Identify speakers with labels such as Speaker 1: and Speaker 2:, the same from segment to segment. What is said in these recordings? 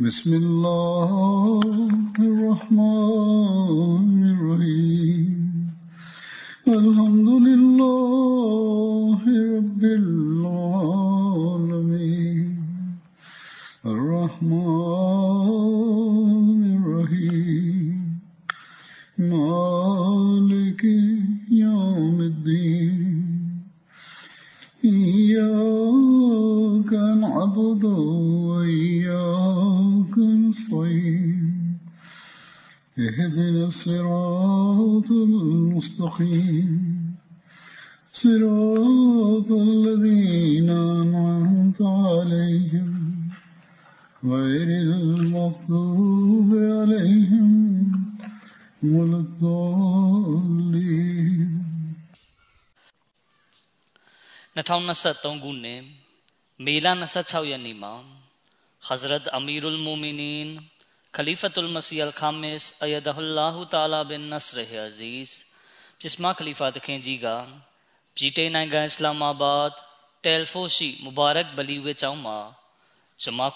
Speaker 1: بسم الله الرحمن
Speaker 2: 2023 ခုနှစ်မေလ26ရက်နေ့မှာ Hazrat Amirul Mu'minin Khalifatul Masih Al-Khamis Ayadahullah Ta'ala bin Nasr Aziz ပြစ်မခလီဖာသခင်ကြီးကပြည်တိန်နိုင်ငံအစ္စလာမာဘတ်တယ်လ်ဖိုရှိမူဘာရက်ဘလီဝေကျောင်းမှာဂျမာ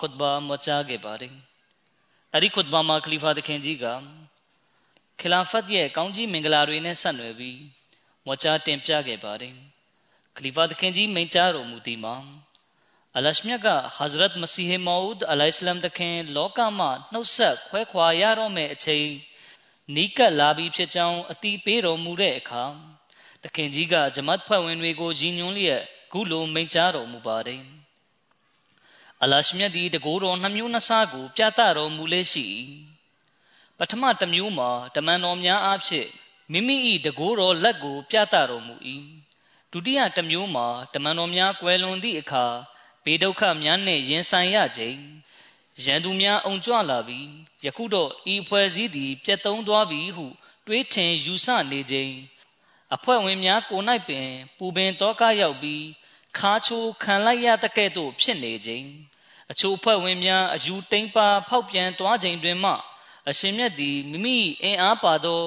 Speaker 2: ခွတ်ဘာမချာခဲ့ပါတယ်အဲ့ဒီခွတ်ဘာမှာခလီဖာသခင်ကြီးကခလာဖတ်ရဲ့ကောင်းကြီးမင်္ဂလာတွေနဲ့ဆက်နွယ်ပြီးမချာတင်ပြခဲ့ပါတယ်ခလီဖာသခင်ကြီးမိန့်ကြားတော်မူသည်မှာအလရှမြတ်ကဟဇရတ်မစီဟ်မောဦးအလိုင်စလမ်သခင်လောကမှာနှုတ်ဆက်ခွဲခွာရတော့မယ့်အချိန်နီးကပ်လာပြီးဖြစ်ကြောင်းအတိပေးတော်မူတဲ့အခါသခင်ကြီးကဂျမတ်ဖွဲ့ဝင်တွေကိုရည်ညွှန်းလျက်ခုလိုမိန့်ကြားတော်မူပါတယ်အလရှမြတ်ဒီတကိုးတော်နှမျိုးနှစားကို ပြသတော်မူလေရှိ ပထမတစ်မျိုးမှာတမန်တော်များအားဖြင့်မိမိ၏တကိုးတော်လက်ကို ပြသတော်မူ၏ ဒုတိယတစ်မျိုးမှာတမန်တော်များကွယ်လွန်သည့်အခါဘေးဒုက္ခများနှင့်ရင်ဆိုင်ရခြင်းရန်သူများအုံကြွလာပြီးယခုတော့ဤဖွဲ့စည်းသည်ပြတ်သုံးသွားပြီဟု တွေးထင်ယူဆနေခြင်းအဖွဲ့ဝင်များကို၌ပင် ပူပင်တောကရောက်ပြီးခါချိုးခံလိုက်ရတဲ့ကဲ့သို့ဖြစ်နေခြင်းအချို့ဖွဲ့ဝင်များအယူတိမ်ပါဖောက်ပြန်သွားခြင်းတွင်မှ အရှင်မြတ်သည်မိမိအင်အားပါသော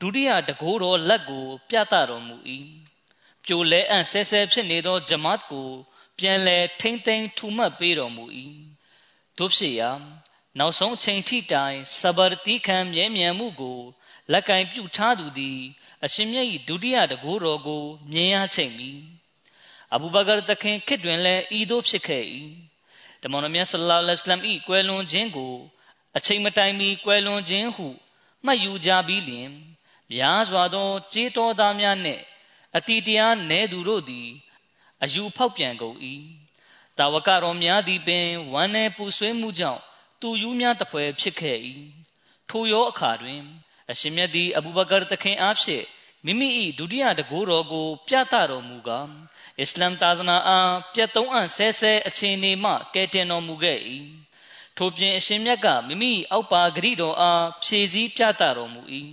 Speaker 2: ဒုတိယတကိုးတော်လက်ကို ပြသတော်မူ၏ ပြိုလဲအံ့ဆဲဆဲဖြစ်နေသောဂျမတ်ကို ပြန်လဲထိမ့်သိမ်းထူမှတ်ပေးတော်မူ၏တို့ဖြစ်ရာနောက်ဆုံးအချိန်ထိတိုင်စဘာတိခံမြဲမြံမှုကိုလက်ကင်ပြုထားသူသည် အရှင်မြတ်၏ဒုတိယတကိုးတော်ကို မြင်ရချိန်မီအဘူဘကာတခင်ခေတ်တွင်လည်းဤသို့ဖြစ်ခဲ့၏တမန်တော်မြတ်ဆလ္လာလဟ်အလัยဟိဝါစလမ်၏ကွယ်လွန်ခြင်းကို အချိန်မတိုင်မီကွယ်လွန်ခြင်းဟုမှတ်ယူကြပြီးလျှင်များစွာသောကြေးတော်သားများနှင့် အတီတရားနဲသူတို့သည် အယူဖောက်ပြန်ကုန်၏တာဝကတော်များသည်ပင်ဝမ်းနယ်ပူဆွေးမှုကြောင့်သူယူများတပွဲဖြစ်ခဲ့၏ထိုရောအခါတွင် အရှင်မြတ်သည်အဘူဘကာသခင်အားဖြင့်မိမိ၏ဒုတိယတကိုးတော်ကို ပြသတော်မူကားအစ္စလမ်သာသနာအားပြတ်သုံးအံ့ဆဲဆဲအခြေအနေမှကယ်တင်တော်မူခဲ့၏ထို့ပြင်အရှင်မြတ်ကမိမိအောက်ပါဂရိတော်အားဖြည့်ဆည်းပြသတော်မူ၏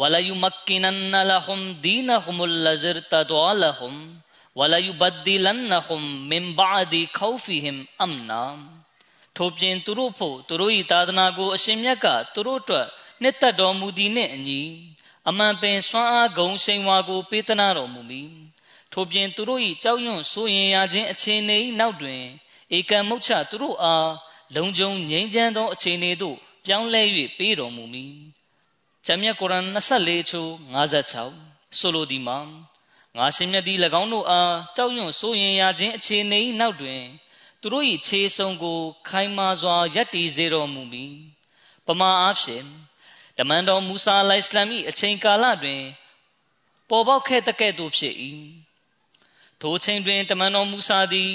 Speaker 2: ဝလယုမက္ကိနန်နလဟွမ်ဒီနဟွမ်လဇရတဒဝလဟွမ် وَلَيُبَدِّلَنَّهُمْ مِنْ بَعْدِ خَوْفِهِمْ أَمْنًا ထို့ပြင်သူတို့ဖို့သူတို့၏သာသနာကိုအရှင်မြတ်ကသူတို့အတွက်နှစ်သက်တော်မူသည်နှင့်အညီအမှန်ပင်စွမ်းအားဂုံရှိန်ဝါကို ပေးသနာတော်မူမည်ထို့ပြင်သူတို့၏ကြောက်ရွံ့စိုးရင်ရခြင်းအခြေအနေ၏နောက်တွင်ဧကံမုတ်ချသူတို့အားလုံခြုံငြိမ်းချမ်းသောအခြေအနေသို့ပြောင်းလဲ၍ပေးတော်မူမည်။ ဂျမ်မြတ်ကုရ်အာန်24ချိုး56ဆိုလိုသည်မှာငါရှင်မြတ်သည်၎င်းတို့အားကြောက်ရွံ့စိုးရင်ရခြင်းအခြေအနေ၏နောက်တွင်သူတို့၏ခြေဆုံကို ခိုင်မာစွာရပ်တည်စေတော်မူမည်ပမာအားဖြင့်တမန်တော်မူဆာလိုင်စလမ်၏အချိန်ကာလတွင် ပေါ်ပေါက်ခဲ့တဲ့ကဲ့သို့ဖြစ်၏ထိုအချိန်တွင်တမန်တော်မူဆာသည်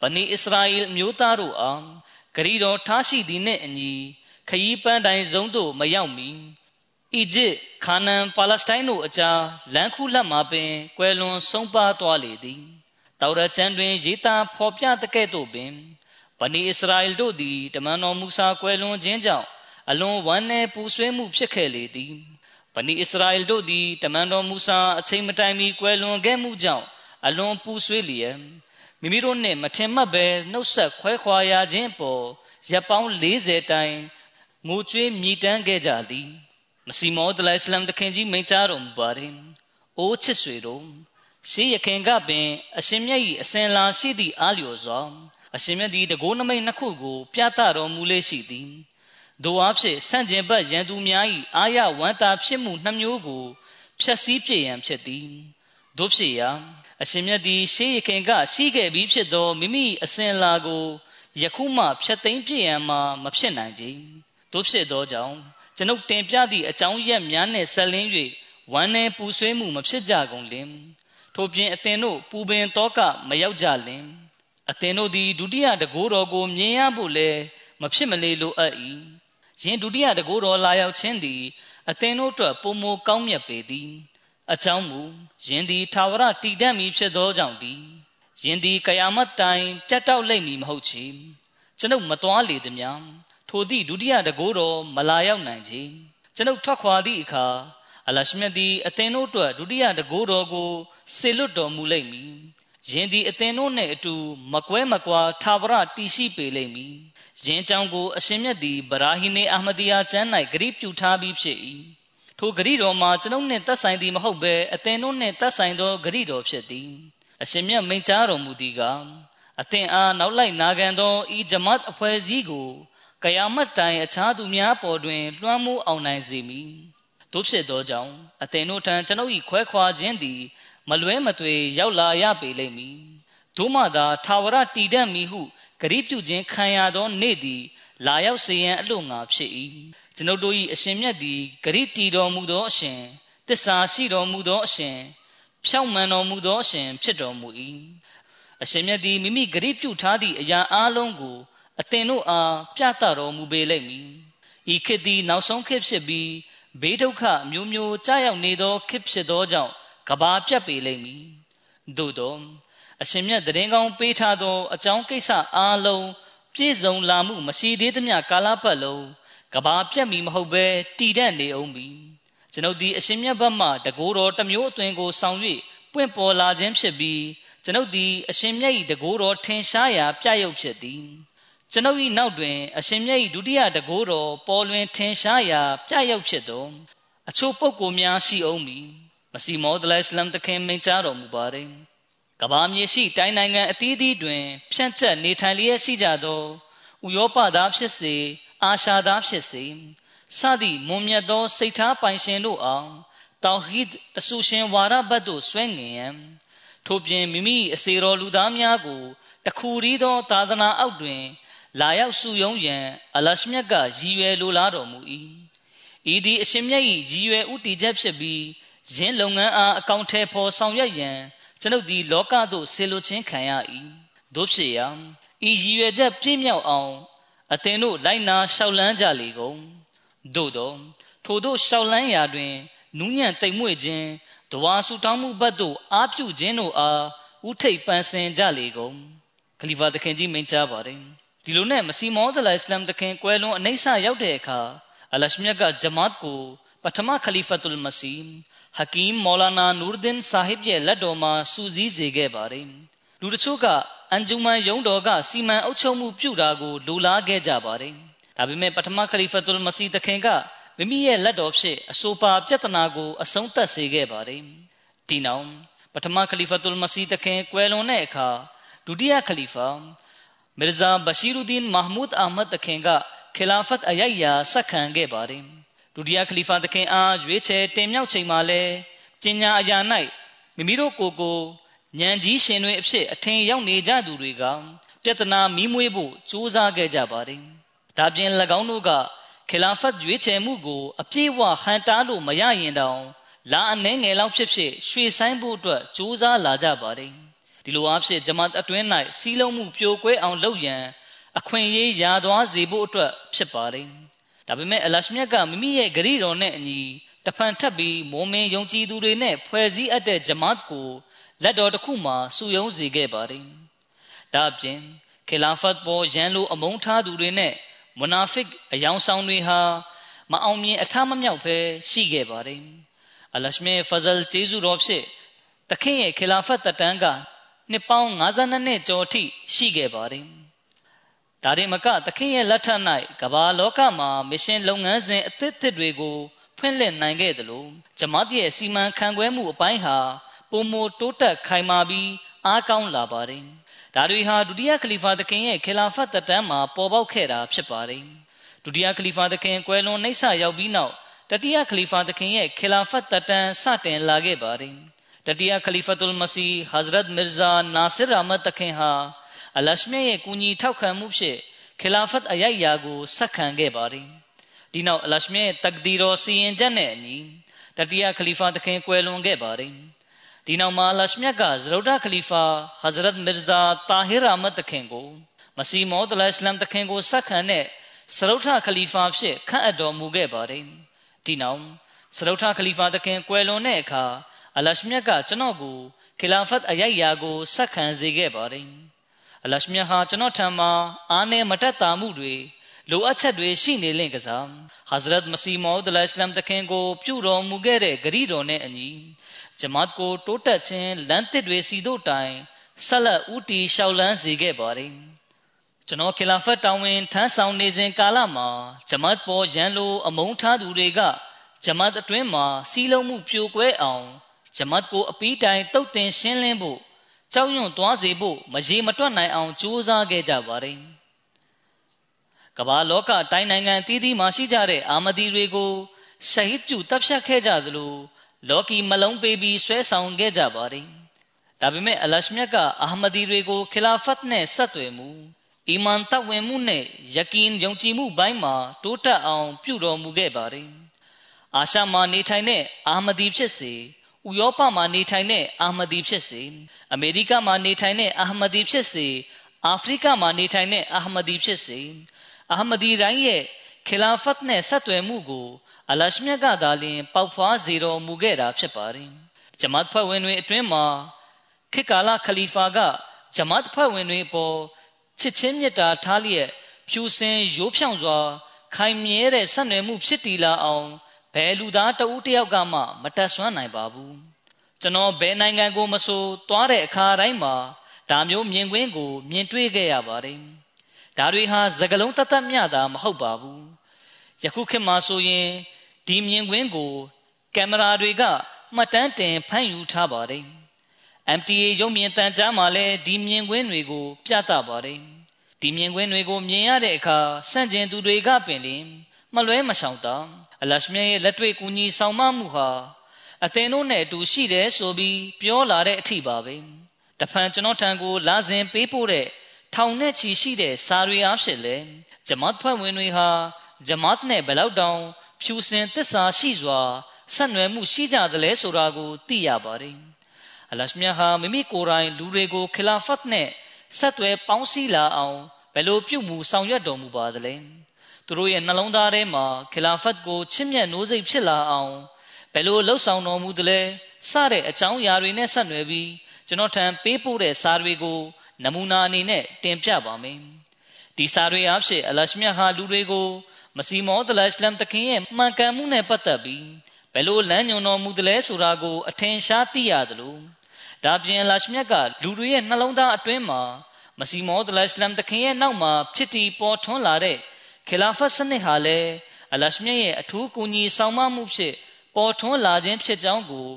Speaker 2: ဗနီအစ္စရာအီမျိုးသားတို့အားဂရီတော်ထားရှိသည်နှင့်အညီခရီးပန်းတိုင်စုံသို့မရောက်မီ အီဂျစ်ခါနန်ပါလက်စတိုင်းတို့အကြားလမ်းခုလက်မှာပင်ကွယ်လွန်ဆုံးပါသွားလေသည်တောရချန်တွင်ရေးသားဖော်ပြတဲ့ကဲ့သို့ပင်ဗဗနီအစ္စရာအယ်တို့သည်တမန်တော်မူဆာကွယ်လွန်ခြင်းကြောင့်အလွန်ဝမ်းနည်းပူဆွေးမှုဖြစ်ခဲ့လေသည်ဗနီအစ္စရာအယ်တို့သည်တမန်တော်မူဆာအချိန်မတိုင်မီကွယ်လွန်ခဲ့မှုကြောင့်အလွန်ပူဆွေးလျက်မိမိတို့နှင့်မထင်မှတ်ဘဲနှုတ်ဆက်ခွဲခွာရခြင်းပေါ်ရပ်ပေါင်း40တိုင်ငိုကြွေးမြည်တမ်းခဲ့ကြသည် မစီမောဒလိုင်စလမ်တခင်ကြီးမိန့်ကြားတော်မူပါတယ်။အိုးချစ်ဆွေတို့ရှေးရခင်ကပင် အရှင်မြတ်၏အစဉ်လာရှိသည့်အားလျော်စွာအရှင်မြတ်သည်တကိုးနမိတ်နှစ်ခုကို ပြသတော်မူလေရှိသည်။တို့အားဖြင့်ဆန့်ကျင်ဘက်ရန်သူများ၏အာရဝန္တာဖြစ်မှုနှမျိုးကိုဖျက်ဆီးပြရန်ဖြစ်သည်။တို့ဖြစ်ရာအရှင်မြတ်သည်ရှေးရခင်ကရှိခဲ့ပြီးဖြစ်သောမိမိအစဉ်လာကိုယခုမှဖျက်သိမ်းပြရန်မှာမဖြစ်နိုင်ကြ။တို့ဖြစ်သောကြောင့် ကျွန်ုပ်တင်ပြသည့်အကြောင်းရက်များနှင့်ဆက်လင်း၍ဝမ်းနည်းပူဆွေးမှုမဖြစ်ကြကုန်လင်ထို့ပြင်အသင်တို့ပူပင်တောကမရောက်ကြလင်အသင်တို့သည်ဒုတိယတကိုးတော်ကိုမြင်ရဖို့လည်းမဖြစ်မလေလိုအပ်၏ယင်ဒုတိယတကိုးတော်လာရောက်ခြင်းသည်အသင်တို့အတွက်ပုံမကောင်းမြတ်ပေသည်အကြောင်းမူယင်သည်သာဝရတည်တတ်မည်ဖြစ်သောကြောင့်သည်ယင်သည်ကယာမတ်တိုင်ပြတ်တောက်လိမ့်မည်မဟုတ်ချေကျွန်ုပ်မသွားလေသည်များ ထိုသည့်ဒုတိယတကိုးတော်မလာရောက်နိုင်ချေကျွန်ုပ်ထွက်ခွာသည့်အခါအလရှမြတ်သည်အသင်တို့အတွက်ဒုတိယတကိုးတော်ကိုစေလွတ်တော်မူလိမ့်မည်ယင်သည်အသင်တို့နှင့်အတူမကွဲမကွာထာဝရတည်ရှိပေလိမ့်မည်ယင်ကြောင့်ကိုအရှင်မြတ်သည်ဗရာဟီနေအာမဒီယာကျမ်း၌ဂရိပြုထားပြီးဖြစ်၏ထိုဂရိတော်မှာကျွန်ုပ်နှင့်သက်ဆိုင်သည်မဟုတ်ဘဲအသင်တို့နှင့်သက်ဆိုင်သောဂရိတော်ဖြစ်သည်အရှင်မြတ်မိန့်ကြားတော်မူသည်ကအသင်အားနောက်လိုက်နာခံသောဤဂျမတ်အဖွဲ့အစည်းကို ကယာမတ်တိုင်အခြားသူများပေါ်တွင် လွှမ်းမိုးအောင်နိုင်စေမည်တို့ဖြစ်သောကြောင့်အသင်တို့ထံကျွန်ုပ်၏ခွဲခွာခြင်းသည်မလွဲမသွေရောက်လာရပေလိမ့်မည်တို့မှသာထာဝရတည်တတ်မည်ဟုဂရိပြုခြင်းခံရသောနေ့သည် လာရောက်စေရန်အလို့ငါဖြစ်၏ကျွန်ုပ်တို့၏အရှင်မြတ်သည်ဂရိတည်တော်မူသောအရှင်တစ္ဆာရှိတော်မူသောအရှင်ဖြောင့်မန်တော်မူသောအရှင်ဖြစ်တော်မူ၏အရှင်မြတ်သည်မိမိဂရိပြုထားသည့်အရာအလုံးကို အသင်တို့အားပြသတော်မူပေလိမ့်မည်ဤခေတ်သည်နောက်ဆုံးခေတ်ဖြစ်ပြီးဘေးဒုက္ခမျိုးမျိုးကြာရောက်နေသောခေတ်ဖြစ်သောကြောင့်ကဘာပြတ်ပေလိမ့်မည်သို့သောအရှင်မြတ်တရင်ကောင်းပေးထားသောအကြောင်းကိစ္စအားလုံးပြည့်စုံလာမှုမရှိသေးသမျှကာလပတ်လုံးကဘာပြတ်မီမဟုတ်ဘဲတည်တတ်နေအောင်ပြီကျွန်ုပ်ဒီအရှင်မြတ်ဘက်မှတကိုးတော်တစ်မျိုးအသွင်ကိုဆောင်၍ပွင့်ပေါ်လာခြင်းဖြစ်ပြီးကျွန်ုပ်ဒီအရှင်မြတ်၏တကိုးတော်ထင်ရှားရာပြရုပ်ဖြစ်သည် ကျွန်ုပ်၏နောက်တွင်အရှင်မြတ်၏ဒုတိယတကိုးတော်ပေါ်လွင်ထင်ရှားရာပြရောက်ဖြစ်သောအချို့ပုဂ္ဂိုလ်များရှိအောင်မည်မစီမောဒလိုင်စလမ်တခင်မိန့်ကြားတော်မူပါတယ်ကဘာမြေရှိတိုင်းနိုင်ငံအသီးသီးတွင် ဖြန့်ချက်နေထိုင်လျက်ရှိကြသောဥရောပသားဖြစ်စေအာရှာသားဖြစ်စေစသည့်မွန်မြတ်သောစိတ်ထားပိုင်ရှင်တို့အောင်တောဟီဒ်တဆူရှင်ဝါရဘတ်တို့ဆွဲငင်ရန်ထို့ပြင်မိမိအစေတော်လူသားများကိုတခုရီးသောသာသနာအောက်တွင် လာရောက်စုယုံရန်အလရှမြတ်ကရည်ရွယ်လိုလားတော်မူ၏ဤသည်အရှင်မြတ်၏ရည်ရွယ်ဥတီချက်ဖြစ်ပြီးယင်းလုပ်ငန်းအားအကောင့်ထဲပေါ်ဆောင်ရွက်ရန်ကျွန်ုပ်သည်လောကသို့ဆေလိုခြင်းခံရ၏တို့ဖြစ်ရာဤရည်ရွယ်ချက်ပြည့်မြောက်အောင်အသင်တို့လိုက်နာလျှောက်လန်းကြလေကုန်သို့သောထိုတို့လျှောက်လန်းရာတွင်နူးညံ့တိမ်မွေ့ခြင်းတဝါဆူတောင်းမှုဘတ်တို့အားပြုခြင်းတို့အားဥထိတ်ပန်းစင်ကြလေကုန်ခလီဖာသခင်ကြီးမိန့်ကြားပါတယ် ဒီလိုနဲ့မစီမောဒလာအစ္စလမ်တခင်ကွယ်လွန်အနိစ္စရောက်တဲ့အခါအလရှမြတ်ကဂျမတ်ကိုပထမခလီဖတ်ုလ်မစီဟကီမ်မောလာနာနူရ်ဒင်ဆာဟစ်ရဲ့လက်တော်မှာစူးစီးစေခဲ့ပါတယ်လူတချို့ကအန်ဂျူမန်ယုံတော်ကစီမံအုပ်ချုပ်မှုပြုတာကိုလိုလားခဲ့ကြပါတယ်ဒါပေမဲ့ပထမခလီဖတ်ုလ်မစီတခင်ကမိမိရဲ့လက်တော်ဖြင့်အဆိုပါပြဿနာကိုအဆုံးသတ်စေခဲ့ပါတယ်ဒီနောက်ပထမခလီဖတ်ုလ်မစီတခင်ကွယ်လွန်တဲ့အခါဒုတိယခလီဖာ မီရဇာဘရှီရူဒင်မာဟမူဒ်အာမတ်တခင်ကခီလာဖတ်အယိုက်ယာဆက်ခံခဲ့ပါတယ်ဒုတိယခလီဖာတခင်အားရွေးချယ်တင်မြှောက်ချိန်မှာလဲပညာအရာ၌မိမိတို့ကိုယ်ကိုဉာဏ်ကြီးရှင်တွေအဖြစ်အထင်ရောက်နေကြသူတွေကပြဿနာမီးမွေးဖို့ကြိုးစားခဲ့ကြပါတယ်ဒါပြင်၎င်းတို့ကခလာဖတ်ရွေးချယ်မှုကိုအပြည့်အဝဟန်တားလို့မရရင်တောင်လာအနှဲငယ်လောက်ဖြစ်ဖြစ်ရွှေဆိုင်ဖို့အတွက်ကြိုးစားလာကြပါတယ် ဒီလိုအားဖြင့်ဂျမတ်အတွင်း၌စီးလုံးမှုပြိုကွဲအောင်လုပ်ရန်အခွင့်အရေးရာသွားစေဖို့အတွက်ဖြစ်ပါတယ်ဒါပေမဲ့အလရှမြတ်ကမိမိရဲ့ဂရီတော်နဲ့အညီတဖန်ထပ်ပြီးမိုးမင်းယုံကြည်သူတွေနဲ့ဖွဲ့စည်းအပ်တဲ့ဂျမတ်ကိုလက်တော်တစ်ခုမှာစုယုံစေခဲ့ပါတယ်ဒါအပြင်ခီလာဖတ်ပေါ်ရန်လိုအမုန်းထားသူတွေနဲ့မွနာဖစ်အယောင်ဆောင်တွေဟာမအောင်မြင်အထမမြောက်ပဲရှိခဲ့ပါတယ်အလရှမေဖဇလ်ဂျေဇူတော်ဖြစ်တခင်ရဲ့ခီလာဖတ်တတန်းက နှစ်ပေါင်း52နှစ်ကျော်ထိရှိခဲ့ပါတယ်ဒါရင်မကသခင်ရဲ့လက်ထက်၌ကမ္ဘာလောကမှာမရှင်လုပ်ငန်းစဉ်အသစ်သစ်တွေကိုဖွင့်လှစ်နိုင်ခဲ့သလိုဂျမတ်ရဲ့စီမံခန့်ခွဲမှုအပိုင်းဟာပုံမတိုးတက်ခိုင်မာပြီးအားကောင်းလာပါတယ်။ဒါတွေဟာဒုတိယခလီဖာသခင်ရဲ့ခေလာဖတ်တန်းမှာပေါ်ပေါက်ခဲ့တာဖြစ်ပါတယ်။ဒုတိယခလီဖာသခင်ကွယ်လွန်နှိမ့်ဆရောက်ပြီးနောက်တတိယခလီဖာသခင်ရဲ့ခေလာဖတ်တန်းစတင်လာခဲ့ပါတယ်။ တတိယခလီဖတ်ုလ်မစီဟဇရတ်မီရဇာနာဆစ်အာမတ်သခင်ဟာအလရှမြရဲ့ကူညီထောက်ခံမှုဖြင့်ခလာဖတ်အယိုက်ယာကိုဆက်ခံခဲ့ပါတယ်ဒီနောက်အလရှမြရဲ့တက္ဒီရောစီရင်ချက်နဲ့အညီတတိယခလီဖာသခင်ကွယ်လွန်ခဲ့ပါတယ်ဒီနောက်မှာအလရှမြကဇရုဒခလီဖာဟဇရတ်မီရဇာတာဟီရာမတ်သခင်ကိုမစီမောဒ်အလ္လာမ်သခင်ကိုဆက်ခံတဲ့စရုထခလီဖာဖြစ်ခန့်အပ်တော်မူခဲ့ပါတယ်ဒီနောက်စရုထခလီဖာသခင်ကွယ်လွန်တဲ့အခါ အလရှမြကကျွန်တော်ကိုခလာဖတ်အယိုက်ယာကိုဆက်ခံစေခဲ့ပါတယ်အလရှမြဟာကျွန်တော်ထံမှာအားနည်းမတက်တာမှုတွေလိုအပ်ချက်တွေရှိနေလင့်ကစားဟဇရတ်မစီမောဒ်အစ္စလမ်တခင်ကို ပြုတော်မူခဲ့တဲ့ဂရီတော်နဲ့အညီဂျမတ်ကိုတိုးတက်ခြင်းလမ်းသစ်တွေစီတို့တိုင်ဆက်လက်ဦးတီလျှောက်လန်းစေခဲ့ပါတယ်ကျွန်တော်ခီလာဖတ်တောင်းဝင်ထမ်းဆောင်နေစဉ်ကာလမှာဂျမတ်ပေါ်ရန်လိုအမုန်းထားသူတွေကဂျမတ်အတွင်းမှာစီးလုံးမှုပြိုကွဲအောင် ဂျမတ်ကိုအပီးတိုင်တုတ်တင်ရှင်းလင်းဖို့ကြောက်ရွံ့သွားစေဖို့မရေမတွက်နိုင်အောင်ကြိုးစားခဲ့ကြပါတယ်။ကမ္ဘာလောကတိုင်းနိုင်ငံတည်တည်မှာရှိကြတဲ့အာမဒီတွေကိုရှဟစ်ပြုတပ်ဖြတ်ခဲ့ကြသလိုလောကီမလုံးပေးပြီးဆွဲဆောင်ခဲ့ကြပါတယ်။ဒါပေမဲ့အလရှမြတ်ကအာမဒီတွေကိုခလာဖတ်နဲ့ဆက်သွယ်မှုအီမန်တဝင်မှုနဲ့ယကင်ယုံကြည်မှုဘိုင်းမှာတိုးတက်အောင်ပြုတော်မူခဲ့ပါတယ်။အာရှမှာနေထိုင်တဲ့အာမဒီဖြစ်စေ ဥရောပမှာနေထိုင်တဲ့အာမဒီဖြစ်စေအမေရိကမှာနေထိုင်တဲ့အာမဒီဖြစ်စေအာဖရိကမှာနေထိုင်တဲ့အာမဒီဖြစ်စေအာမဒီတိုင်းရဲ့ခလာဖတ်နဲ့ဆက်သွယ်မှုကိုအလရှမြတ်ကသာလျှင်ပေါက်ဖွားစေတော်မူခဲ့တာဖြစ်ပါတယ်ဂျမတ်ဖွဲ့ဝင်တွေအတွင်းမှာခေတ်ကာလခလီဖာကဂျမတ်ဖွဲ့ဝင်တွေပေါ်ချစ်ချင်းမြတ်တာထားလျက်ဖြူစင်ရိုးဖြောင့်စွာခိုင်မြဲတဲ့ဆက်နွယ်မှုဖြစ်တည်လာအောင် ဘယ်လူသားတဦးတယောက်ကမှမတက်ဆွမ်းနိုင်ပါဘူးကျွန်တော်ဘယ်နိုင်ငံကိုမဆိုသွားတဲ့အခါတိုင်းမှာဒါမျိုးမြင်ကွင်းကို မြင်တွေ့ခဲ့ရပါတယ်ဒါတွေဟာစကလုံးတသက်မြတာမဟုတ်ပါဘူးယခုခေတ်မှာဆိုရင်ဒီမြင်ကွင်းကိုကင်မရာတွေကမှတ်တမ်းတင်ဖမ်းယူထားပါတယ် MTA ရုပ်မြင်သံကြားမှာလည်းဒီမြင်ကွင်းတွေကို ပြသပါတယ်ဒီမြင်ကွင်းတွေကိုမြင်ရတဲ့အခါစန့်ကျင်သူတွေကပင်လင်မလွဲမရှောင်တာ အလရှမြရဲ့လက်တွေ့ကူညီဆောင်မမှုဟာအသင်တို့နဲ့အတူရှိတယ်ဆိုပြီးပြောလာတဲ့အထိပါပဲတဖန်ကျွန်တော်ထံကိုလာစဉ်ပေးပို့တဲ့ထောင်နဲ့ချီရှိတဲ့စာရီအားဖြင့်လေဂျမတ်ဖွဲ့ဝင်တွေဟာဂျမတ်နဲ့ဘယ်လောက်တောင်ဖြူစင်သစ္စာရှိစွာဆက်နွယ်မှုရှိကြသလဲဆိုတာကိုသိရပါတယ်အလရှမြဟာမိမိကိုယ်တိုင်လူတွေကိုခလာဖတ်နဲ့ဆက်သွယ်ပေါင်းစည်းလာအောင်ဘယ်လိုပြုမှုဆောင်ရွက်တော်မူပါသလဲ သူတို့ရဲ့နှလုံးသားထဲမှာခလာဖတ်ကိုချစ်မြတ်နိုးစိတ်ဖြစ်လာအောင်ဘယ်လိုလှုပ်ဆောင်တော်မူသလဲစတဲ့အကြောင်းအရာတွေနဲ့ဆက်နွယ်ပြီးကျွန်တော်ထံပေးပို့တဲ့စာတွေကိုနမူနာအနေနဲ့တင်ပြပါမယ်ဒီစာတွေအဖြစ်အလရှမြတ်ဟာလူတွေကိုမစီမောဒလအစ္စလမ်တခင်ရဲ့မှန်ကန်မှုနဲ့ပတ်သက်ပြီးဘယ်လိုလမ်းညွှန်တော်မူသလဲဆိုတာကိုအထင်ရှားသိရသလိုဒါပြင်အလရှမြတ်ကလူတွေရဲ့နှလုံးသားအတွင်းမှာမစီမောဒလအစ္စလမ်တခင်ရဲ့နောက်မှာဖြစ်တည်ပေါ်ထွန်းလာတဲ့ ခီလာဖတ်စနစ်ဟာလည်းအလရှမြတ်ရဲ့အထူးကူညီဆောင်မမှုဖြစ်ပေါ်ထွန်းလာခြင်းဖြစ်ကြောင်းကို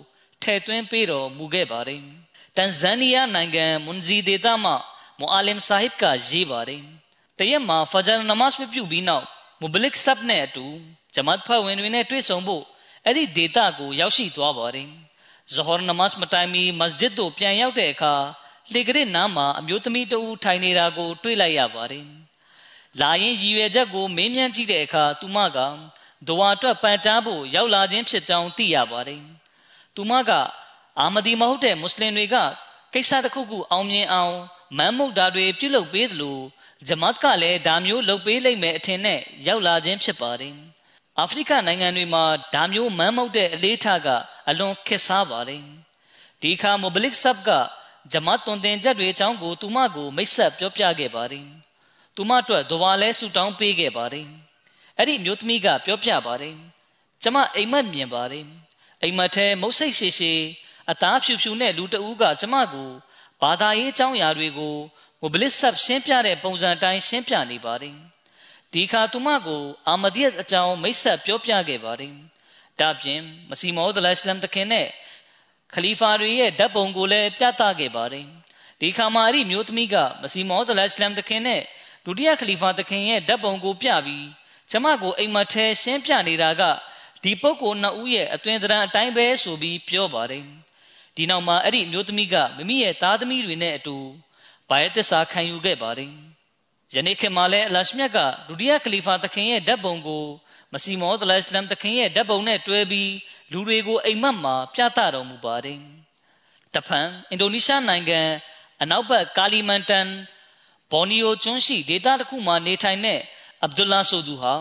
Speaker 2: ထည့်သွင်းပေးတော်မူခဲ့ပါတယ်။တန်ဇန်နီးယားနိုင်ငံမွန်ဇီဒေတာမှမူအာလင်ဆာဟစ်ကရေးပါတယ်။တရက်မှာဖဂျာနမတ်မပြုပြီးနောက်မူဘလစ်ဆပ်နဲ့အတူဂျမတ်ဖွဲ့ဝင်တွေနဲ့တွေ့ဆုံဖို့အဲ့ဒီဒေတာကိုရောက်ရှိသွားပါတယ်။ဇဟော်နမတ်မတိုင်မီမစဂျစ်သို့ပြန်ရောက်တဲ့အခါလေကရစ်နားမှာအမျိုးသမီးတဦးထိုင်နေတာကို တွေ့လိုက်ရပါတယ်။ လာရင်ရည်ရွယ်ချက်ကိုမေးမြန်းကြည့်တဲ့အခါသူမကဒဝါအတွက်ပန်ကြားဖို့ရောက်လာခြင်းဖြစ်ကြောင်းသိရပါတယ်။သူမကအာမဒီမဟုတ်တဲ့မွတ်စလင်တွေကကိစ္စတစ်ခုခုအောင်မြင်အောင်မမ်းမုတ်တာတွေပြုလုပ်ပေးသလိုဂျမတ်ကလည်းဒါမျိုးလုပ်ပေးလိမ့်မယ်အထင်နဲ့ရောက်လာခြင်းဖြစ်ပါတယ်။အာဖရိကနိုင်ငံတွေမှာဒါမျိုးမမ်းမုတ်တဲ့အလေးထားကအလွန်ခက်စားပါတယ်။ဒီအခါမိုဘလစ်ဆပ်ကဂျမတ်တွင်တင်ချက်တွေအကြောင်းကိုသူမကိုမိတ်ဆက်ပြောပြခဲ့ပါတယ်။ သူမအတွက်ဒဝါလဲဆူတောင်းပေးခဲ့ပါတယ်။အဲ့ဒီမျိုးသမီးကပြောပြပါတယ်။ကျမအိမ်မက်မြင်ပါတယ်။အိမ်မက်ထဲမုတ်စိတ်ရှိရှိအသားဖြူဖြူနဲ့လူတအူးကကျမကိုဘာသာရေးအကြောင်းအရာတွေကိုမိုဘလစ်ဆပ်ရှင်းပြတဲ့ပုံစံတိုင်းရှင်းပြနေပါတယ်။ဒီခါသူမကိုအာမဒီယတ်အကြောင်းမိတ်ဆက်ပြောပြခဲ့ပါတယ်။ဒါပြင်မစီမောဒ်လစ်လမ်တခင်နဲ့ခလီဖာတွေရဲ့ဓာတ်ပုံကိုလည်းပြသခဲ့ပါတယ်။ဒီခါမှာအဲ့ဒီမျိုးသမီးကမစီမောဒ်လစ်လမ်တခင်နဲ့ ဒုတိယခလီဖာတခင်ရဲ့ဓာတ်ပုံကိုပြပြီးကျမကိုအိမ်မထဲရှင်းပြနေတာကဒီပုဂ္ဂိုလ်နှစ်ဦးရဲ့အသွင်သဏ္ဍာန်အတိုင်းပဲဆိုပြီးပြောပါတယ်။ဒီနောက်မှာအဲ့ဒီမျိုးသမီးကမိမိရဲ့သားသမီးတွေနဲ့အတူဘာယသစ္စာခံယူခဲ့ပါတယ်။ယနေ့ခေတ်မှာလည်းအလရှမြတ်ကဒုတိယခလီဖာတခင်ရဲ့ဓာတ်ပုံကိုမစီမောဒ်လစ္စလမ်တခင်ရဲ့ဓာတ်ပုံနဲ့တွဲပြီးလူတွေကိုအိမ်မက်မှာပြသတော်မူပါတယ်။တဖန်အင်ဒိုနီးရှားနိုင်ငံအနောက်ဘက်ကာလီမန်တန် ဘော်နီယိုကျွန်းရှိဒေသတစ်ခုမှာနေထိုင်တဲ့အဗ်ဒူလာဆိုသူဟာ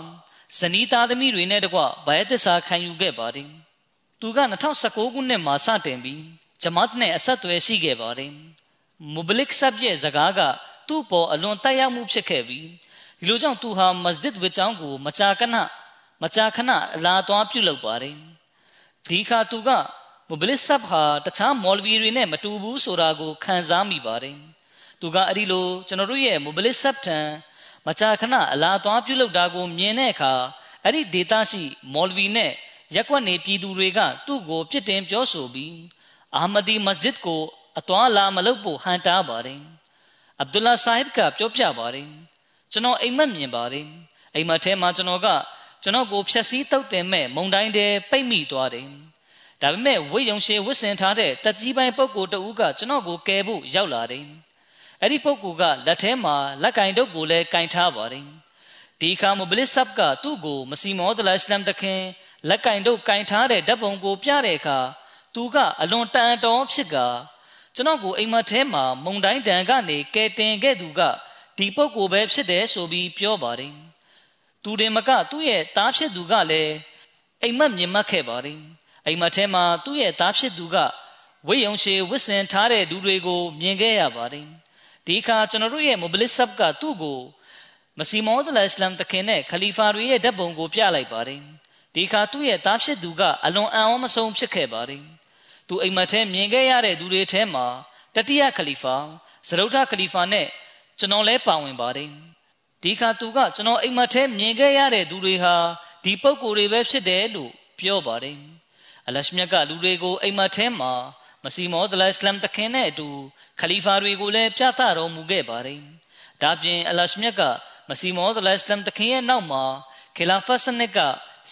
Speaker 2: ဇနီးသားသမီးတွေနဲ့တကွဘာယသစ္စာခံယူခဲ့ပါတယ်။သူက2019ခုနှစ်မှာစတင်ပြီးဂျမတ်နဲ့အဆက်အသွယ်ရှိခဲ့ပါတယ်။မူဘလစ်ဆပ်ရဲ့ဇကားကသူ့ပေါ်အလွန်တက်ရောက်မှုဖြစ်ခဲ့ပြီးဒီလိုကြောင့်သူဟာမစဂျစ်ဝစ်ကျောင်းကိုမကြာခဏမကြာခဏအလာသွားပြုလုပ်ပါတယ်ဒီခါသူကမဘလစ်ဆပ်ဟာတခြားမော်လဗီတွေနဲ့မတူဘူးဆိုတာကိုခံစားမိပါတယ် သူကအဲ့ဒီလိုကျွန်တော်တို့ရဲ့မဘလစ်ဆပ်ထံမကြာခဏအလာသွားပြုလုပ်တာကိုမြင်တဲ့အခါအဲ့ဒီဒေတာရှိ မော်လဗီနဲ့ရက်ွက်နေပြည်သူတွေကသူ့ကိုပြစ်တင်ပြောဆိုပြီးအာမဒီမစဂျစ်ကိုအသွားလာမလုပ်ဖို့ဟန်တားပါတယ်အဗ်ဒူလာဆာဟစ်ကပြောပြပါတယ်ကျွန်တော်အိမ်မက်မြင်ပါတယ်အိမ်မက်ထဲမှာကျွန်တော်ကကျွန်တော်ကိုဖြက်စီးတုတ်တင်မဲ့မုံတိုင်းတဲပိတ်မိသွားတယ်။ဒါပေမဲ့ဝိယုံရှေဝစ်စင်ထားတဲ့တက်ကြီးပိုင်းပုဂ္ဂိုလ်တဦးကကျွန်တော်ကိုကယ်ဖို့ရောက်လာတယ်။ အဲ့ဒီပုဂ္ဂိုလ်ကလက်ထဲမှာလက်ကင်တုပ်ကိုလည်းကင်ထားပါတယ်။ဒီခါမဘလစ်ဆပ်ကသူ့ကိုမစီမောဒလအစ္စလမ်တခင်လက်ကင်တုပ်ကင်ထားတဲ့ဓာတ်ပုံကိုပြတဲ့အခါသူကအလွန်တန်တော်ဖြစ်ကကျွန်တော်ကိုအိမ်မထဲမှာမုံတိုင်းတန်ကနေကဲတင်ခဲ့သူကဒီပုဂ္ဂိုလ်ပဲဖြစ်တယ်ဆိုပြီးပြောပါတယ်။သူတင်မကသူ့ရဲ့သားဖြစ်သူကလည်းအိမ်မက်မြင်မှတ်ခဲ့ပါတယ်အိမ်မက်ထဲမှာသူ့ရဲ့သားဖြစ်သူကဝိယုံရှေဝစ်စင်ထားတဲ့လူတွေကိုမြင်ခဲ့ရပါတယ် ဒီအခါကျွန်တော်တို့ရဲ့မိုဘလစ်ဆပ်ကသူ့ကိုမစီမောဇလအစ္စလမ်တခင်နဲ့ခလီဖာတွေရဲ့ဓာတ်ပုံကိုပြလိုက်ပါတယ်ဒီအခါသူ့ရဲ့သားဖြစ်သူကအလွန်အံ့ဩမဆုံးဖြစ်ခဲ့ပါတယ်သူအိမ်မက်ထဲမြင်ခဲ့ရတဲ့သူတွေထဲမှာတတိယခလီဖာဇရုဒ္ဓခလီဖာနဲ့ကျွန်တော်လည်းပါဝင်ပါတယ်ဒီခါသူကကျွန်တော်အိမ်မက်ထဲမြင်ခဲ့ရတဲ့သူတွေဟာဒီပုံကိုယ်တွေပဲဖြစ်တယ်လို့ပြောပါတယ်အလရှမြတ်ကလူတွေကိုအိမ်မက်ထဲမှာ မစီမောဒလအစ္စလမ်တခင်နဲ့အတူခလီဖာတွေကိုလည်းပြသတော်မူခဲ့ပါတယ်ဒါပြင်အလရှမြတ်ကမစီမောဒလအစ္စလမ်တခင်ရဲ့နောက်မှာခီလာဖတ်စနစ်က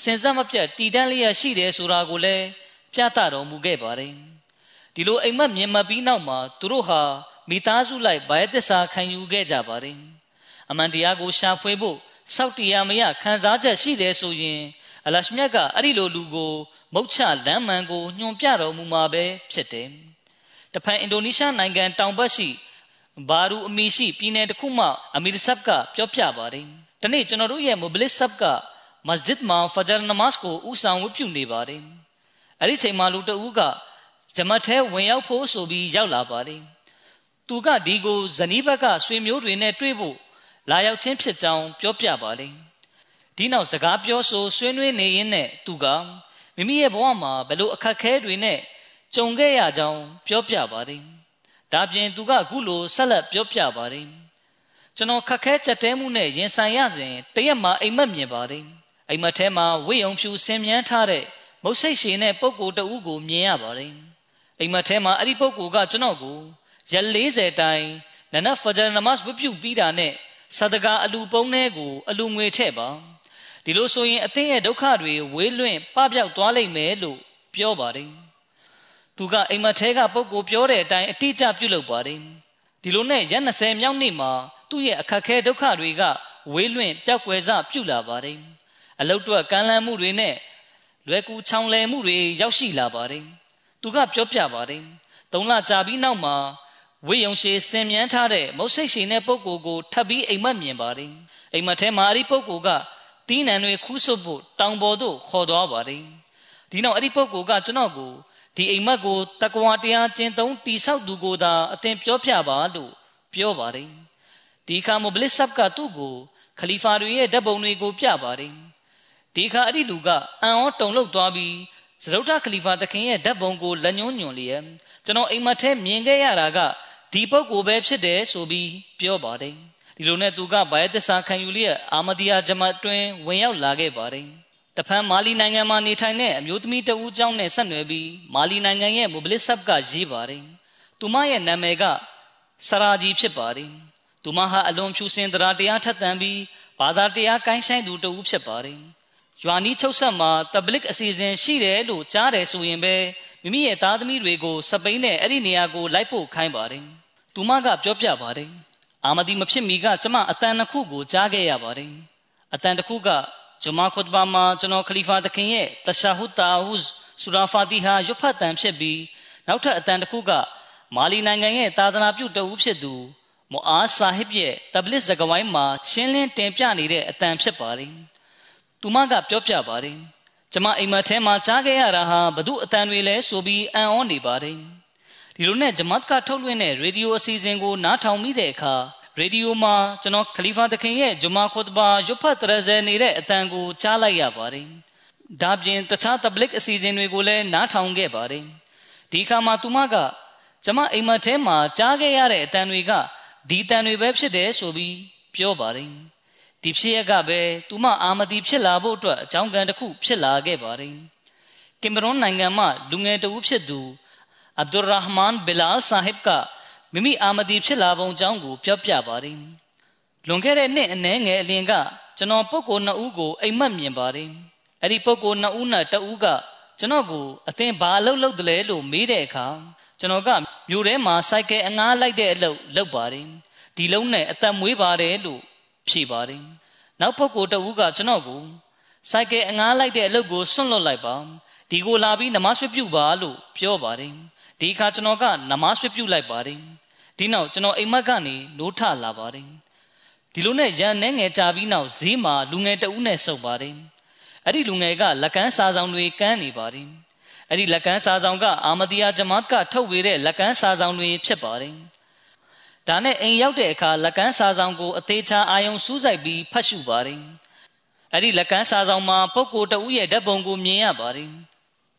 Speaker 2: စင်စက်မပြတ်တည်တံ့လျက်ရှိတယ်ဆိုတာကိုလည်းပြသတော်မူခဲ့ပါတယ်ဒီလိုအိမ်မက်မြင်မှတ်ပြီးနောက်မှာသူတို့ဟာမိသားစုလိုက်ဗိုင်းသစ္စာခံယူခဲ့ကြပါတယ်အမှန်တရားကိုရှာဖွေဖို့စောက်တရားမရခံစားချက်ရှိတယ်ဆိုရင်အလရှမြတ်ကအဲ့ဒီလိုလူကို မုတ်ချလမ်းမှန်ကိုညွှန်ပြတော်မူမှာပဲဖြစ်တယ်။တဖန်အင်ဒိုနီးရှားနိုင်ငံတောင်ဘက်ရှိဘာရူအမီရှိပြည်နယ်တစ်ခုမှအမီရဆပ်ကပြောပြပါတယ်။ဒီနေ့ကျွန်တော်တို့ရဲ့မိုဘလစ်ဆပ်ကမစဂျစ်မှာဖဂျာနမတ်ကိုဥဆောင်ဝတ်ပြုနေပါတယ်။အဲ့ဒီချိန်မှာလူတဦးကဂျမတ်ထဲဝင်ရောက်ဖို့ဆိုပြီးရောက်လာပါတယ်။သူကဒီကိုဇနီးဘက်ကဆွေမျိုးတွေနဲ့တွေ့ဖို့လာရောက်ခြင်းဖြစ်ကြောင်းပြောပြပါလေဒီနောက်စကားပြောဆိုဆွေးနွေးနေရင်းနဲ့သူက မိမိရဲ့ဘဝမှာဘယ်လိုအခက်ခဲတွေနဲ့ကြုံခဲ့ရကြောင်းပြောပြပါတယ်ဒါပြင်သူကအခုလိုဆက်လက်ပြောပြပါတယ်ကျွန်တော်ခက်ခဲချက်တဲမှုနဲ့ရင်ဆိုင်ရစဉ်တရက်မှာအိမ်မက်မြင်ပါတယ်အိမ်မက်ထဲမှာဝိယုံဖြူဆင်မြန်းထားတဲ့မုတ်ဆိတ်ရှင်တဲ့ပုံကိုတဦးကိုမြင်ရပါတယ်အိမ်မက်ထဲမှာအဲ့ဒီပုံကိုကကျွန်တော်ကိုရက်40တိုင်နနဖဂျာနမတ်ဝပြုပြီးတာနဲ့ဆဒကာအလူပုံးထဲကိုအလူငွေထည့်ပါ ဒီလိုဆိုရင်အသင်းရဲ့ဒုက္ခတွေဝေးလွင့်ပပျောက်သွားလိမ့်မယ်လို့ပြောပါတယ်သူကအိမ်မထဲကပုဂ္ဂိုလ်ပြောတဲ့အတိုင်းအတိအကျပြုလုပ်ပါတယ်ဒီလိုနဲ့ရက်20မြောက်နေ့မှာသူ့ရဲ့အခက်ခဲဒုက္ခတွေကဝေးလွင့်ပျောက်ကွယ်စပြုလာပါတယ်အလုတ်တွက်ကမ်းလှမ်းမှုတွေနဲ့လွယ်ကူချောင်လည်မှုတွေရောက်ရှိလာပါတယ်သူကပြောပြပါတယ်သုံးလကြာပြီးနောက်မှာဝိယုံရှည်စင်မြန်းထားတဲ့မုတ်ဆိတ်ရှင်တဲ့ပုဂ္ဂိုလ်ကိုထပ်ပြီးအိမ်မက်မြင်ပါတယ်အိမ်မက်ထဲမှာအဲ့ဒီပုဂ္ဂိုလ်က တီးနံတွေခူးဆွတ်ဖို့တောင်ပေါ်သို့ခေါ်သွားပါတယ်ဒီနောက်အဲ့ဒီပုဂ္ဂိုလ်ကကျွန်တော်ကိုဒီအိမ်မက်ကိုတကွာတရားကျင့်သုံးတိဆောက်သူကိုသာအသင်ပြောပြပါလို့ပြောပါတယ်ဒီခါမိုဘလစ်ဆပ်ကသူ့ကိုခလီဖာတွေရဲ့ဓာတ်ပုံတွေကိုပြပါတယ်ဒီခါအဲ့ဒီလူကအံ့ဩတုန်လှုပ်သွားပြီးစရုဒ္ဓခလီဖာသခင်ရဲ့ဓာတ်ပုံကိုလက်ညှိုးညွှန်လျက်ကျွန်တော်အိမ်မက်ထဲမြင်ခဲ့ရတာကဒီပုဂ္ဂိုလ်ပဲဖြစ်တယ်ဆိုပြီးပြောပါတယ် ဒီလိုနဲ့သူကဘာယသစ္စာခံယူလျက်အာမဒီယာဂျမတ်တွင်ဝင်ရောက်လာခဲ့ပါတယ်တဖန်မာလီနိုင်ငံမှာနေထိုင်တဲ့အမျိုးသမီးတဦးကြောင့်နဲ့ဆက်နွယ်ပြီးမာလီနိုင်ငံရဲ့မိုဘလစ်ဆပ်ကရေးပါတယ်သူမရဲ့နာမည်ကစရာဂျီဖြစ်ပါတယ်သူမဟာအလွန်ဖြူစင်တရားတရားထက်သန်ပြီးဘာသာတရားကိုင်းဆိုင်သူတဦးဖြစ်ပါတယ်။ယွာနီချုပ်ဆက်မှာတဘလစ်အစီအစဉ်ရှိတယ်လို့ကြားတယ်ဆိုရင်ပဲမိမိရဲ့သားသမီးတွေကိုစပိန်နဲ့အဲ့ဒီနေရာကိုလိုက်ဖို့ခိုင်းပါတယ်။သူမကပြောပြပါတယ်။ အာမဒီမဖြစ်မီကကျမအတန်တစ်ခုကိုကြားခဲ့ရပါတယ်။အတန်တစ်ခုကဂျမာခွတ်ဘာမှာကျွန်တော်ခလီဖာသခင်ရဲ့တရှာဟူတာဟူဆူရာဖာတီဟာရွတ်ဖတ်တန်ဖြစ်ပြီးနောက်ထပ်အတန်တစ်ခုကမာလီနိုင်ငံရဲ့သာသနာပြုတအုပ်ဖြစ်သူမူအာဆာဟစ်ရဲ့တဘလစ်ဇကဝိုင်းမှာရှင်းလင်းတင်ပြနေတဲ့အတန်ဖြစ်ပါတယ်။သူမကပြောပြပါတယ်။ကျမအိမ်မထဲမှာကြားခဲ့ရတာဟာဘ து အတန်တွေလဲဆိုပြီးအံ့ဩနေပါတယ်။ ဒီလိုနဲ့ဂျမတ်ကထုတ်လွှင့်တဲ့ရေဒီယိုအစီအစဉ်ကိုနားထောင်မိတဲ့အခါရေဒီယိုမှာကျွန်တော်ခလီဖာတခင်ရဲ့ဂျမာခွတ်ဘာရွတ်ဖတ်တရဇဲနေတဲ့အတန်ကိုကြားလိုက်ရပါတယ်။ဒါပြင်တခြားတဘလစ်အစီအစဉ်တွေကိုလည်းနားထောင်ခဲ့ပါတယ်။ဒီအခါမှာသူမကကျမအိမ်မထဲမှာကြားခဲ့ရတဲ့အတန်တွေကဒီတန်တွေပဲဖြစ်တယ်ဆိုပြီးပြောပါတယ်ဒီဖြစ်ရကပဲသူမအာမတီဖြစ်လာဖို့အတွက်အကြောင်းကံတစ်ခုဖြစ်လာခဲ့ပါတယ်ကင်မရွန်နိုင်ငံမှလူငယ်တဦးဖြစ်သူ အဗ်ဒူရာဟ်မန်ဘီလာဆာဟစ်ကမိမိအာမတီဖြစ်လာပုံကြောင်းကိုပြောပြပါတယ်လွန်ခဲ့တဲ့နှစ်အနည်းငယ်အလင်ကကျွန်တော်ပုဂ္ဂိုလ်နှစ်ဦးကိုအိမ်မက်မြင်ပါတယ်အဲ့ဒီပုဂ္ဂိုလ်နှစ်ဦးနဲ့တဦးကကျွန်တော်ကိုအသင်ဘာအလုပ်လုပ်တယ်လဲလို့မေးတဲ့အခါကျွန်တော်ကမြို့ထဲမှာစိုက်ကဲအငားလိုက်တဲ့အလုပ်လုပ်ပါတယ်ဒီလုံးနဲ့အသက်မွေးပါတယ်လို့ဖြေပါတယ်နောက်ပုဂ္ဂိုလ်တဦးကကျွန်တော်ကိုစိုက်ကဲအငားလိုက်တဲ့အလုပ်ကိုဆွန့်လွတ်လိုက်ပါဒီကိုလာပြီးနမဆွပြုပါလို့ပြောပါတယ် ဒီအခါကျွန်တော်ကနမဆွပြုလိုက်ပါတယ်ဒီနောက်ကျွန်တော်အိမ်မက်ကနေနိုးထလာပါတယ်ဒီလိုနဲ့ရန်နှဲငယ်ကြပြီးနောက်ဈေးမှာလူငယ်တဦးနဲ့စုပ်ပါတယ်အဲ့ဒီလူငယ်ကလက်ကမ်းစာဆောင်တွေကမ်းနေပါတယ်အဲ့ဒီလက်ကမ်းစာဆောင်ကအာမဒီယာဂျမတ်ကထုတ်ဝေတဲ့လက်ကမ်းစာဆောင်တွေဖြစ်ပါတယ်။ဒါနဲ့အိမ်ရောက်တဲ့အခါလက်ကမ်းစာဆောင်ကိုအသေးချာအာယုံစူးစိုက်ပြီးဖတ်ရှုပါတယ်။အဲ့ဒီလက်ကမ်းစာဆောင်မှာပုဂ္ဂိုလ်တဦးရဲ့ဓာတ်ပုံကိုမြင်ရပါတယ်။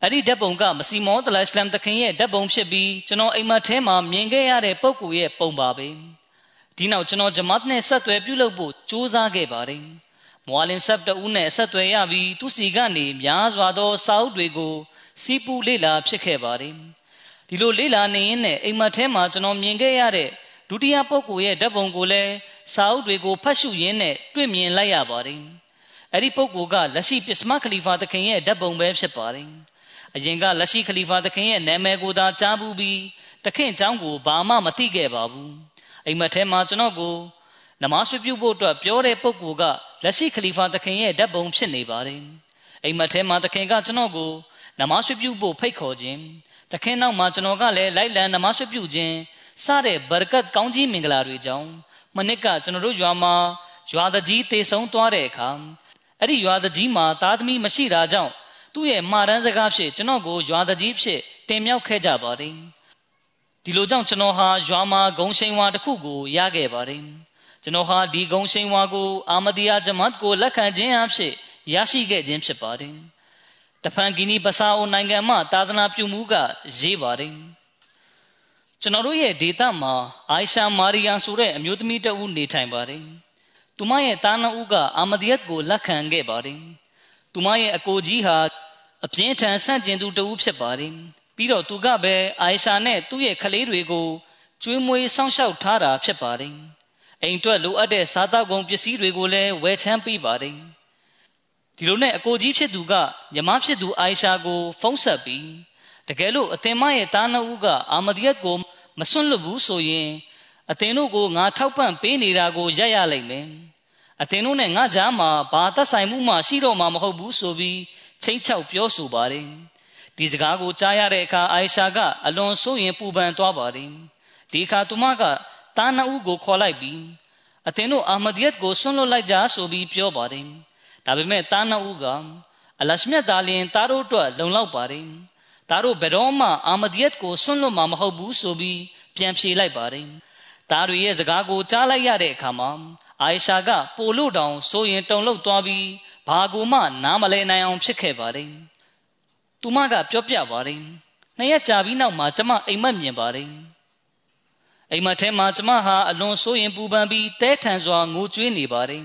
Speaker 2: အဲ့ဒီဓာတ်ပုံကမစီမောတလအစ္စလမ်တခင်ရဲ့ဓာတ်ပုံဖြစ်ပြီးကျွန်တော်အိမ်မထဲမှာမြင်ခဲ့ရတဲ့ပုဂ္ဂိုလ်ရဲ့ပုံပါပဲ။ဒီနောက်ကျွန်တော်ဂျမတ်နဲ့ဆက်သွယ်ပြုလုပ်ဖို့ကြိုးစားခဲ့ပါတယ်။မွာလင်ဆပ်တဦးနဲ့ဆက်သွယ်ရပြီးသူစီကနေများစွာသောစာအုပ်တွေကိုစီးပူလေ့လာဖြစ်ခဲ့ပါတယ်ဒီလိုလေ့လာနေရင်နဲ့အိမ်မက်ထဲမှာကျွန်တော်မြင်ခဲ့ရတဲ့ဒုတိယပုဂ္ဂိုလ်ရဲ့ဓာတ်ပုံကိုလည်းစာအုပ်တွေကိုဖတ်ရှုရင်းနဲ့တွေ့မြင်လိုက်ရပါတယ်အဲ့ဒီပုဂ္ဂိုလ်ကလက်ရှိပစ္စမခလီဖာသခင်ရဲ့ဓာတ်ပုံပဲဖြစ်ပါတယ် အရင်ကလက်ရှိခလီဖာသခင်ရဲ့နာမည်ကိုသာကြားဘူးပြီးသခင်အကြောင်းကိုဘာမှမသိခဲ့ပါဘူးအိမ်မက်ထဲမှာကျွန်တော်ကိုနမတ်ဆွေပြုဖို့အတွက်ပြောတဲ့ပုဂ္ဂိုလ်ကလက်ရှိခလီဖာသခင်ရဲ့ဓာတ်ပုံဖြစ်နေပါတယ်အိမ်မက်ထဲမှာသခင်ကကျွန်တော်ကိုနမတ်ဆွေပြုဖို့ဖိတ်ခေါ်ခြင်းသခင်နောက်မှာကျွန်တော်ကလည်းလိုက်လံနမတ်ဆွေပြုခြင်းစတဲ့ဘရကတ်ကောင်းကြီးမင်္ဂလာတွေကြောင့်မနစ်ကကျွန်တော်တို့ရွာမှာရွာသားကြီးတေဆုံးသွားတဲ့အခါအဲ့ဒီရွာသားကြီးမှာသားသမီးမရှိတာကြောင့် သူ့ရဲ့မှားတန်းစကားဖြစ်ကျွန်တော်ကိုရွာတကြီးဖြစ်တင်မြောက်ခဲ့ကြပါတယ်ဒီလိုကြောင့်ကျွန်တော်ဟာရွာမှာဂုံရှိန်ဝါတစ်ခုကိုရခဲ့ပါတယ်ကျွန်တော်ဟာဒီဂုံရှိန်ဝါကိုအာမဒီယာဂျမတ်ကိုလက်ခံခြင်းအဖြစ်ရရှိခဲ့ခြင်းဖြစ်ပါတယ်တဖန်ဂီနီပစာအိုနိုင်ငံမှသာသနာပြုမှုကရေးပါတယ်ကျွန်တော်တို့ရဲ့ဒေတာမှာအိုင်ရှာမာရီယာဆိုတဲ့အမျိုးသမီးတဦးနေထိုင်ပါတယ်သူမရဲ့သားနှဦးကအာမဒီယတ်ကိုလက်ခံခဲ့ပါတယ် သူမရဲ့အကိုကြီးဟာအပြင်းထန်ဆန့်ကျင်သူတဦးဖြစ်ပါတယ်ပြီးတော့သူကပဲအိုင်ရှာနဲ့သူ့ရဲ့ကလေးတွေကိုကျွေးမွေးစောင့်ရှောက်ထားတာဖြစ်ပါတယ်အိမ်အတွက်လိုအပ်တဲ့စားသောက်ကုန်ပစ္စည်းတွေကိုလည်းဝယ်ချမ်းပေးပါတယ်ဒီလိုနဲ့အကိုကြီးဖြစ်သူကညီမဖြစ်သူအိုင်ရှာကို ဖုံးဆက်ပြီးတကယ်လို့အသင်မရဲ့သားနှုတ်ကအာမဒီယတ်ကိုမစွန့်လွတ်ဘူးဆိုရင်အသင်တို့ကိုငါထောက်ပံ့ပေးနေတာကိုရရလိမ့်မယ် အသင်တို့နဲ့ငါကြားမှာဘာသက်ဆိုင်မှုမှရှိတော့မှာမဟုတ်ဘူးဆိုပြီးချိန်ချောက်ပြောဆိုပါတယ်ဒီစကားကိုကြားရတဲ့အခါအိုင်ရှာကအလွန်ဆိုးရင်ပူပန်သွားပါတယ်ဒီအခါသူမကတားနှုတ်ကိုခေါ်လိုက်ပြီးအသင်တို့အာမဒီယတ်ကိုစွန့်လွတ်လိုက်ကြဆိုပြီးပြောပါတယ်ဒါပေမဲ့သားနှစ်ဦးကအလရှမြတ်သားလင်သားတို့အတွက်လုံလောက်ပါတယ်ဒါတို့ဘယ်တော့မှအာမဒီယတ်ကိုဆွန့်လွတ်မှာမဟုတ်ဘူးဆိုပြီးပြန်ဖြေလိုက်ပါတယ်ဒါတွေရဲ့စကားကိုကြားလိုက်ရတဲ့အခါမှာ အာယရှာကပိုလို့တောင်ဆိုရင်တုန်လှုပ်သွားပြီးဘာကူမှနားမလဲနိုင်အောင်ဖြစ်ခဲ့ပါတယ်သူမကပြောပြပါတယ်နှစ်ရက်ကြာပြီးနောက်မှာကျမအိမ်မက်မြင်ပါတယ်အိမ်မက်ထဲမှာကျမဟာအလွန်ဆိုရင်ပူပန်ပြီးတဲထန်စွာငိုကြွေးနေပါတယ်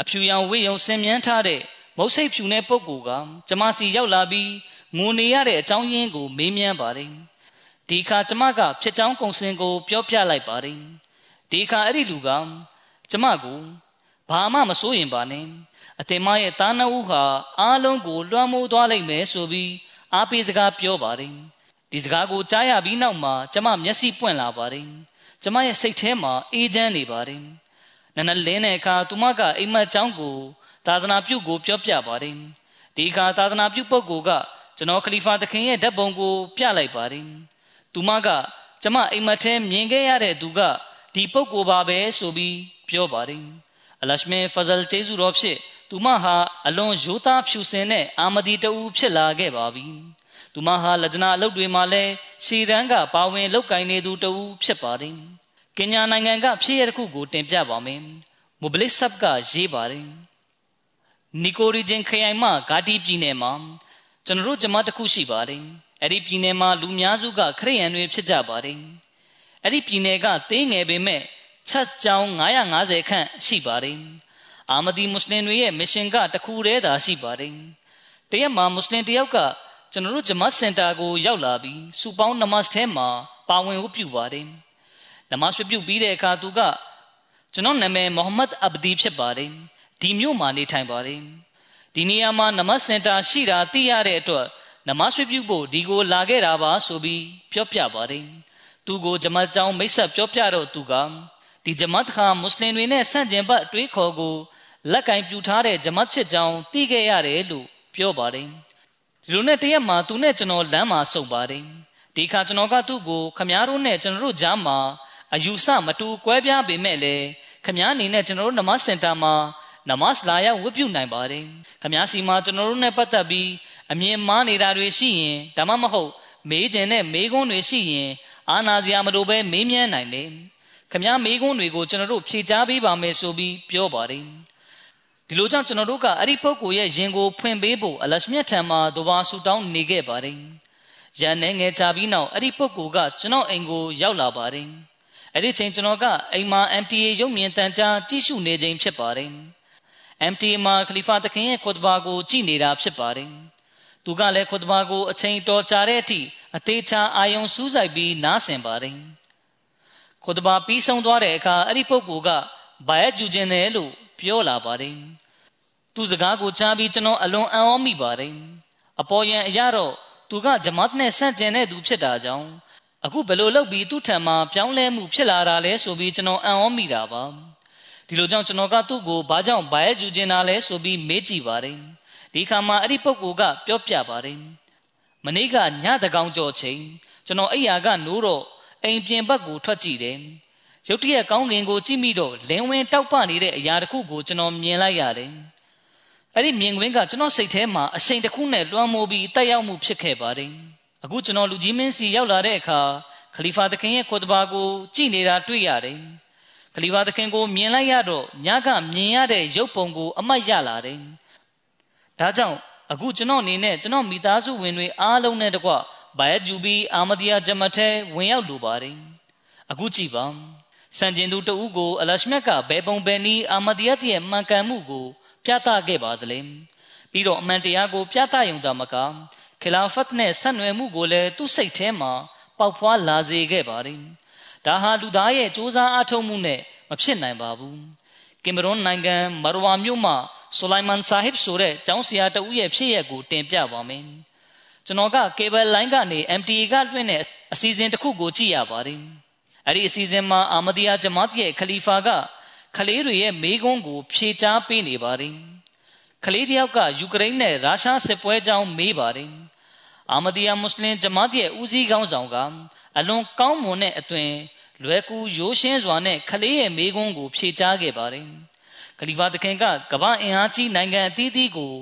Speaker 2: အဖြူရောင်ဝေးယုံဆင်မြန်းထားတဲ့မုတ်စိတ်ဖြူတဲ့ပုဂ္ဂိုလ်ကကျမစီရောက်လာပြီးငိုနေရတဲ့အကြောင်းရင်းကိုမေးမြန်းပါတယ်ဒီခါကျမကဖြစ်ချောင်းကုံစင်ကို ပြောပြလိုက်ပါတယ်ဒီခါအဲ့ဒီလူက ကျမကိုဘာမှမစိုးရင်ပါနဲ့အတင်မရဲ့တားနှုတ်ဟာအားလုံးကိုလွှမ်းမိုးသွားလိမ့်မယ်ဆိုပြီးအားပေးစကားပြောပါတယ်ဒီစကားကိုကြားရပြီးနောက်မှာကျမမျက်စိပွင့်လာပါတယ်ကျမရဲ့စိတ်ထဲမှာအေးချမ်းနေပါတယ်နနလင်းတဲ့အခါသူမကအိမ်မက်ချောင်းကိုသာသနာပြုကိုပြောပြပါတယ်ဒီအခါသာသနာပြုပုဂ္ဂိုလ်ကကျွန်တော်ခလီဖာသခင်ရဲ့ဓာတ်ပုံကို ပြလိုက်ပါတယ်သူမကကျမအိမ်မက်ထဲမြင်ခဲ့ရတဲ့သူက ဒီပုဂ္ဂိုလ်ပါပဲဆိုပြီးပြောပါတယ်အလရှမေဖဇလ်ကျေးဇူးတော်ဖြင့်သူမဟာအလွန်ရိုးသားဖြူစင်တဲ့အာမဒီတူဖြစ်လာခဲ့ပါပြီသူမဟာလကြနာအလုပ်တွေမှာလည်းရှီရန်ကပါဝင်လောက်ကင်နေသူတူဖြစ်ပါတယ်ကင်ညာနိုင်ငံကဖြစ်ရတဲ့ခုကိုတင်ပြပါမယ်မူဘလစ်ဆပ်ကရေးပါတယ်နီကိုရီဂျင်ခရိုင်မှဂါတီပြည်နယ်မှာကျွန်တော်တို့ဂျမတ်တစ်ခုရှိပါတယ်အဲ့ဒီပြည်နယ်မှာလူများစုကခရိယန်တွေဖြစ်ကြပါတယ် အဲ့ဒီပြည်နယ်ကသေးငယ်ပေမဲ့ချက်ကြောင်း950ခန့်ရှိပါတယ်အာမဒီမွတ်စလင်တွေရဲ့မစ်ရှင်ကတခုတည်းသာရှိပါတယ်တရက်မှာမွတ်စလင်တယောက်ကကျွန်တော်တို့ဂျမတ်စင်တာကိုရောက်လာပြီးစူပေါင်းနမတ်ထဲမှာပါဝင်ဝတ်ပြုပါတယ်နမတ်ပြုပြီးတဲ့အခါသူကကျွန်တော်နာမည်မိုဟမ္မဒ်အဘဒီဖြစ်ပါတယ်ဒီမြို့မှာနေထိုင်ပါတယ်ဒီနေရာမှာနမတ်စင်တာရှိတာသိရတဲ့အတွက်နမတ်ပြုဖို့ဒီကိုလာခဲ့တာပါဆိုပြီးပြောပြပါတယ် သူကိုဂျမတ်ကျောင်းမိတ်ဆက်ပြောပြတော့သူကဒီဂျမတ်ခါမွတ်စလင်တွေနဲ့ဆန့်ကျင်ဘက်အတွေးခေါ်ကိုလက်ကင်ပြူထားတဲ့ဂျမတ်ဖြစ်ကြောင်းသိခဲ့ရတယ်လို့ပြောပါတယ်ဒီလိုနဲ့တရက်မှာသူနဲ့ကျွန်တော်လမ်းမှာစုံပါတယ်ဒီခါကျွန်တော်ကသူ့ကိုခမားတို့နဲ့ကျွန်တော်တို့ကြားမှာအယူဆမတူကွဲပြားပေမဲ့လည်းခမားအနေနဲ့ကျွန်တော်တို့နမတ်စင်တာမှာနမတ်လာရောက်ဝတ်ပြုနိုင်ပါတယ်ခမားစီမှာကျွန်တော်တို့နဲ့ပတ်သက်ပြီးအမြင်မှားနေတာတွေရှိရင်ဒါမှမဟုတ်မေးကျင်တဲ့မေးခွန်းတွေရှိရင် အာနာစရာမလိုပဲမေးမြန်းနိုင်တယ်ခမားမေးခွန်းတွေကိုကျွန်တော်တို့ဖြေကြားပေးပါမယ်ဆိုပြီးပြောပါတယ်ဒီလိုကြောင့်ကျွန်တော်တို့ကအဲ့ဒီပုဂ္ဂိုလ်ရဲ့ယင်ကိုဖွင့်ပေးဖို့အလရှမြတ်ထံမှာဒွါဆူတောင်းနေခဲ့ပါတယ်။ရန်နေငယ်ချပြီးနောက်အဲ့ဒီပုဂ္ဂိုလ်ကကျွန်တော်အိမ်ကိုရောက်လာပါတယ်။အဲ့ဒီချိန်ကျွန်တော်ကအိမ်မှာ MTA ရုပ်မြင်တန်ကြားကြည့်ရှုနေချိန်ဖြစ်ပါတယ်။ MTA မှာခလီဖာသခင်ရဲ့ခွတ်ဘာကိုကြည့်နေတာဖြစ်ပါတယ်။ သူကလည်းခွတ်ဘာကိုအချိန်တော်ကြာတဲ့အထိအသေးချာအာယုံစူးစိုက်ပြီးနားဆင်ပါတယ်။ခွတ်ဘာပြီးဆုံးသွားတဲ့အခါအဲ့ဒီပုဂ္ဂိုလ်ကဘာရဲ့ကျူခြင်းတယ်လို့ပြောလာပါတယ်သူစကားကိုကြားပြီးကျွန်တော်အလွန်အံ့ဩမိပါတယ်အပေါ်ယံအရတော့သူကဂျမတ်နဲ့ဆန့်ကျင်တဲ့သူဖြစ်တာကြောင့်အခုဘယ်လိုလုပ်ပြီးသူ့ထံမှာပြောင်းလဲမှုဖြစ်လာတာလဲဆိုပြီးကျွန်တော်အံ့ဩမိတာပါဒီလိုကြောင့်ကျွန်တော်ကသူ့ကိုဘာကြောင့်ဘိုင်ကျူကျင်တာလဲဆိုပြီးမေးကြည့်ပါတယ် ဒီခါမှာအဲ့ဒီပုဂ္ဂိုလ်ကပြောပြပါတယ်မနေ့ကညတကောင်ကြော်ချိန်ကျွန်တော်အိယာကနိုးတော့အိမ်ပြင်ဘက်ကိုထွက်ကြည့်တယ်ရုတ်တရက်ကောင်းကင်ကိုကြည့်မိတော့လင်းဝင်တောက်ပနေတဲ့အရာတစ်ခုကိုကျွန်တော်မြင်လိုက်ရတယ်။အဲ့ဒီမြင်ကွင်းကကျွန်တော်စိတ်ထဲမှာအရှိန်တစ်ခုနဲ့လွှမ်းမိုးပြီးတက်ရောက်မှုဖြစ်ခဲ့ပါတယ်။အခုကျွန်တော်လူကြီးမင်းစီရောက်လာတဲ့အခါခလီဖာသခင်ရဲ့ခွတ်ဘာကိုကြည့်နေတာတွေ့ရတယ်။ခလီဖာသခင်ကိုမြင်လိုက်ရတော့ညကမြင်ရတဲ့ရုပ်ပုံကိုအမတ်ရလာတယ်။ ဒါကြောင့်အခုကျွန်တော်အနေနဲ့ကျွန်တော်မိသားစုဝင်တွေအားလုံးနဲ့တကွဘိုင်ဂျူဘီအာမဒီယာဂျမတ်ထဲဝင်ရောက်လိုပါတယ်။အခုကြည့်ပါစံကျင်သူတဦးကိုအလရှမြတ်ကဘယ်ပုံဘယ်နည်းအာမဒီယတ်ရဲ့မှန်ကန်မှုကို ပြသခဲ့ပါသလဲပြီးတော့အမှန်တရားကို ပြသယုံသာမကခလာဖတ်နဲ့ဆက်နွယ်မှုကိုလည်းသူ့စိတ်ထဲမှာပေါက်ဖွားလာစေခဲ့ပါတယ်ဒါဟာလူသားရဲ့စ조사အားထုတ်မှုနဲ့မဖြစ်နိုင်ပါဘူးကင်မရွန်နိုင်ငံမရဝါမြို့မှာ ဆူလိုင်မန်ဆာဟစ်ဆိုတဲ့ကျောင်းဆရာတဦးရဲ့ဖြစ်ရပ်ကိုတင်ပြပါမယ်ကျွန်တော်ကကေဘယ်လိုင်းကနေ MTA ကလွှင့်တဲ့အစီအစဉ်တစ်ခုကိုကြည့်ရပါတယ်အဲ့ဒီအစီအစဉ်မှာအာမဒီယာဂျမတ်ရဲ့ခလီဖာကခလေးတွေရဲ့မေးခွန်းကို ဖြေကြားပေးနေပါတယ်။ခလေးတယောက်ကယူကရိန်းနဲ့ရုရှားစစ်ပွဲကြောင်းမေးပါတယ်။အာမဒီယာမွတ်စလင်ဂျမတ်ရဲ့ဦးစီးခေါင်းဆောင်ကအလွန်ကောင်းမွန်တဲ့အသွင်လွယ်ကူရိုးရှင်းစွာနဲ့ခလေးရဲ့မေးခွန်းကိုဖြေကြားခဲ့ပါတယ်။ ခလီဖာတခင်ကကမ္ဘာအင်အားကြီးနိုင်ငံအသီးသီးကို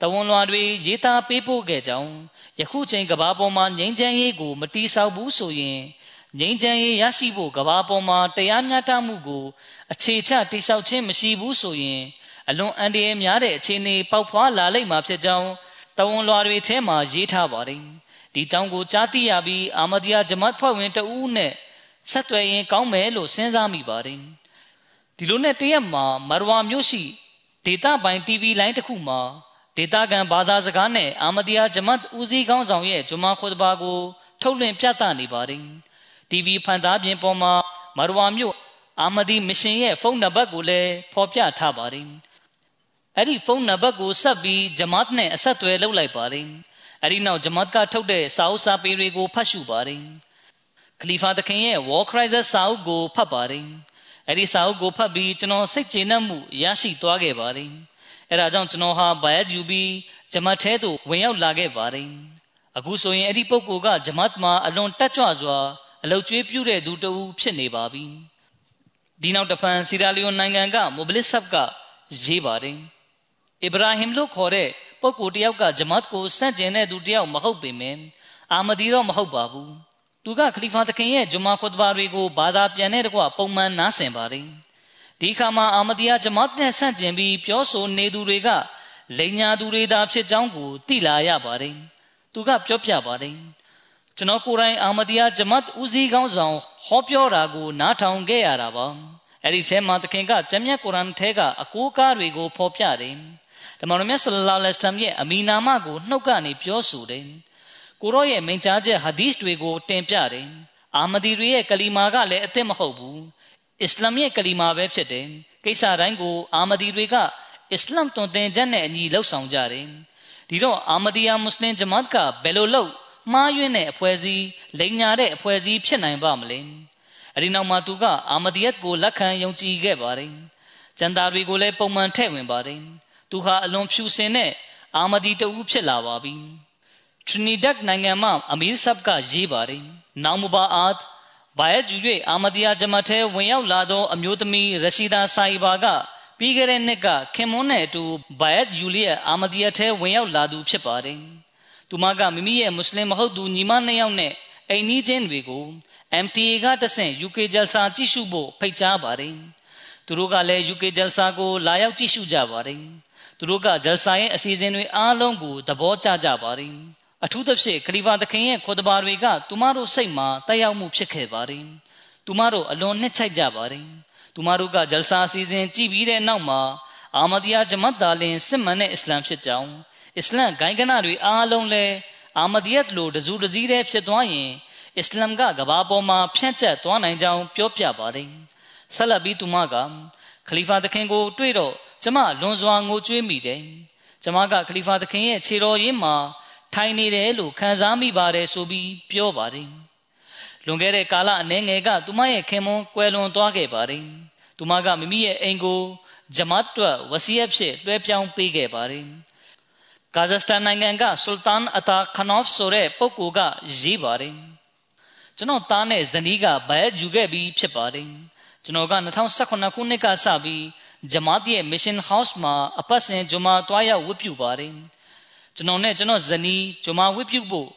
Speaker 2: တတဝန်လွှာတွေရေးသားပေးပို့ခဲ့ကြောင်းယခုချိန်ကဘာပေါ်မှာငြိမ်းချမ်းရေးကိုမတီးဆောက်ဘူးဆိုရင်ငြိမ်းချမ်းရေးရရှိဖို့ကဘာပေါ်မှာတရားမျှတမှုကိုအခြေချတိဆောက်ခြင်းမရှိဘူးဆိုရင်အလွန်အန္တရာယ်များတဲ့အခြေအနေပေါက်ဖွာလာလိမ့်မှာဖြစ်ကြောင်းတဝန်လွှာတွေထဲမှာရေးထားပါတယ်ဒီကြောင့်ကိုကြားသိရပြီးအာမဒီယာဂျမတ်ဖွဲ့ဝင်တဦးနဲ့ဆက်သွယ်ရင်ကောင်းမယ်လို့စဉ်းစားမိပါတယ် ဒီလိုနဲ့တရက်မှာမရဝါမြို့ရှိဒေတာပိုင် TV လိုင်းတစ်ခုမှာဒေတာကန်ဘာသာစကားနဲ့အာမဒီယာဂျမတ်ဦးစီးခေါင်းဆောင်ရဲ့ဂျွမာခွတ်ဘာကိုထုတ်လွှင့်ပြသနေပါတယ် TV ဖန်သားပြင်ပေါ်မှာမရဝါမြို့အာမဒီမရှင်ရဲ့ဖုန်းနံပါတ်ကိုလည်းဖော်ပြထားပါတယ်အဲ့ဒီဖုန်းနံပါတ်ကိုဆက်ပြီးဂျမတ်နဲ့အဆက်အသွယ်လုပ်လိုက်ပါတယ်အဲ့ဒီနောက်ဂျမတ်ကထုတ်တဲ့စာအုပ်စာပေတွေကိုဖတ်ရှုပါတယ်ခလီဖာသခင်ရဲ့ War Crisis စာအုပ်ကိုဖတ်ပါတယ် အဲ့ဒီစာအုပ်ကိုဖတ်ပြီးကျွန်တော်စိတ်ကျေနပ်မှုရရှိသွားခဲ့ပါတယ်အဲ့ဒါကြောင့်ကျွန်တော်ဟာဘိုင်ယူပြီးဂျမတ်ထဲသို့ဝင်ရောက်လာခဲ့ပါတယ်အခုဆိုရင်အဲ့ဒီပုဂ္ဂိုလ်ကဂျမတ်မှာအလွန်တက်ကြွစွာအလုတ်ကျွေးပြုတဲ့သူတဦးဖြစ်နေပါပြီဒီနောက်တဖန်စီရာလီယိုနိုင်ငံကမိုဘလစ်ဆပ်ကရေးပါတယ်အစ္စရာဟင်လို့ခေါ်တဲ့ပုဂ္ဂိုလ်တယောက်ကဂျမတ်ကိုစန့်ကျင်တဲ့သူတယောက်မဟုတ်ပေမယ့်အာမဒီတော့မဟုတ်ပါဘူး သူကခလီဖာသခင်ရဲ့ဂျမာခွတ်ဘာတွေကိုဘာသာပြန်တဲ့တကွပုံမှန်နားဆင်ပါတယ်ဒီခါမှာအာမဒီယာဂျမတ်နဲ့ဆန့်ကျင်ပြီးပြောဆိုနေသူတွေကလိန်ညာသူတွေသာဖြစ်ကြောင်းကိုသိလာရပါတယ်သူကပြောပြပါတယ်ကျွန်တော်ကိုယ်တိုင်အာမဒီယာဂျမတ်ဦးစီးကောင်းဆောင်ဟောပြောတာကိုနားထောင်ခဲ့ရတာပါအဲ့ဒီထဲမှာသခင်ကဂျမ်မြတ်ကုရ်အာန်ထဲကအကိုးကားတွေကိုဖော်ပြတယ်ဓမ္မတော်မြတ်ဆလလောလဟ်အလัยဟ်ရဲ့အမီနာမကိုနှုတ်ကနေပြောဆိုတယ် ကိုရောရဲ့မိန့်ကြားချက်ဟာဒီသ်တွေကိုတင်ပြတယ်အာမဒီတွေရဲ့ကလီမာကလည်းအသစ်မဟုတ်ဘူးအစ္စလာမ်ရဲ့ကလီမာပဲဖြစ်တယ်ကိစ္စတိုင်းကိုအာမဒီတွေကအစ္စလာမ်တွင်တင်ချက်နဲ့အညီလှုပ်ဆောင်ကြတယ်ဒီတော့အာမဒီယာမွတ်စလင်ဂျမတ်ကဘယ်လိုလုပ်မှားယွင်းတဲ့အဖွဲ့အစည်းလိမ်ညာတဲ့အဖွဲ့အစည်းဖြစ်နိုင်ပါမလဲအဲဒီနောက်မှာသူကအာမဒီယတ်ကိုလက်ခံယုံကြည်ခဲ့ပါတယ်ကျန်တာတွေကိုလည်းပုံမှန်ထည့်ဝင်ပါတယ်သူဟာအလွန်ဖြူစင်တဲ့အာမဒီတဦးဖြစ်လာပါပြီ ထရီနီဒတ်နိုင်ငံမှာအမီရ်ဆပ်ကရေးပါတယ်။နောင်မဘာအာတ်ဘာယဂျူ၍အာမဒီယာဂျမတ်ထဲဝင်ရောက်လာသောအမျိုးသမီးရရှိဒါဆိုင်ဘာကပြီးခဲ့တဲ့နှစ်ကခင်မွန်းနဲ့အတူဘာယဂျူလီရဲ့အာမဒီယာထဲဝင်ရောက်လာသူဖြစ်ပါတယ်။သူမကမိမိရဲ့မွတ်စလင်မဟုတ်သူညီမနှစ်ယောက်နဲ့အိမ်နီးချင်းတွေကို MTA ကတဆင့် UK ဂျယ်ဆာကြည့်ရှုဖို့ဖိတ်ကြားပါတယ်။သူတို့ကလည်း UK ဂျယ်ဆာကိုလာရောက်ကြည့်ရှုကြပါတယ်။သူတို့ကဂျယ်ဆာရဲ့အစီအစဉ်တွေအားလုံးကိုသဘောကျကြပါတယ်။ အထူးသဖြင့်ခလီဖာသခင်ရဲ့ခေါ်တဘာတွေကသူမတို့စိတ်မှာတက်ရောက်မှုဖြစ်ခဲ့ပါတယ်။သူမတို့အလွန်နှစ်ချိုက်ကြပါတယ်။သူမတို့ကဂျလ်ဆာအစီအစဉ်ကြည့်ပြီးတဲ့နောက်မှာအာမဒီယာဂျမတ်သားလင်စစ်မှန်တဲ့အစ္စလာမ်ဖြစ်ကြောင်းအစ္စလမ်ဂိုင်းကနတွေအားလုံးလည်းအာမဒီယတ်လိုတစုတစည်းတည်းဖြစ်သွားရင်အစ္စလာမ်ကကဘာပေါ်မှာဖြန့်ကျက်သွားနိုင်ကြောင်းပြောပြပါတယ်။ဆက်လက်ပြီးသူမကခလီဖာသခင်ကို တွေ့တော့ကျမလွန်စွာငိုကြွေးမိတယ်။ကျမကခလီဖာသခင်ရဲ့ခြေတော်ရင်းမှာ ထိုင်နေတယ်လို့ခံစားမိပါတယ်ဆိုပြီးပြောပါတယ်လွန်ခဲ့တဲ့ကာလအနည်းငယ်ကသူမရဲ့ခင်မွန်းကွယ်လွန်သွားခဲ့ပါတယ်သူမကမိမိရဲ့အိမ်ကိုဂျမတ်တွဝစီယက်ဖြစ်လွှဲပြောင်းပေးခဲ့ပါတယ်ကာဇက်စတန်နိုင်ငံကဆူလ်တန်အတာခနော့ဖ်ဆိုတဲ့ပုဂ္ဂိုလ်ကရေးပါတယ်ကျွန်တော်သားနဲ့ဇနီးကဘဲယူခဲ့ပြီးဖြစ်ပါတယ်ကျွန်တော်က2018ခုနှစ်ကစပြီးဂျမတ်ရဲ့ Mission House မှာအပတ်စဉ်ဂျမာတွားရောက်ဝတ်ပြုပါတယ် ကျွန်တော်နဲ့ကျွန်တော်ဇနီးဂျမာဝိပြုတ်ဖို့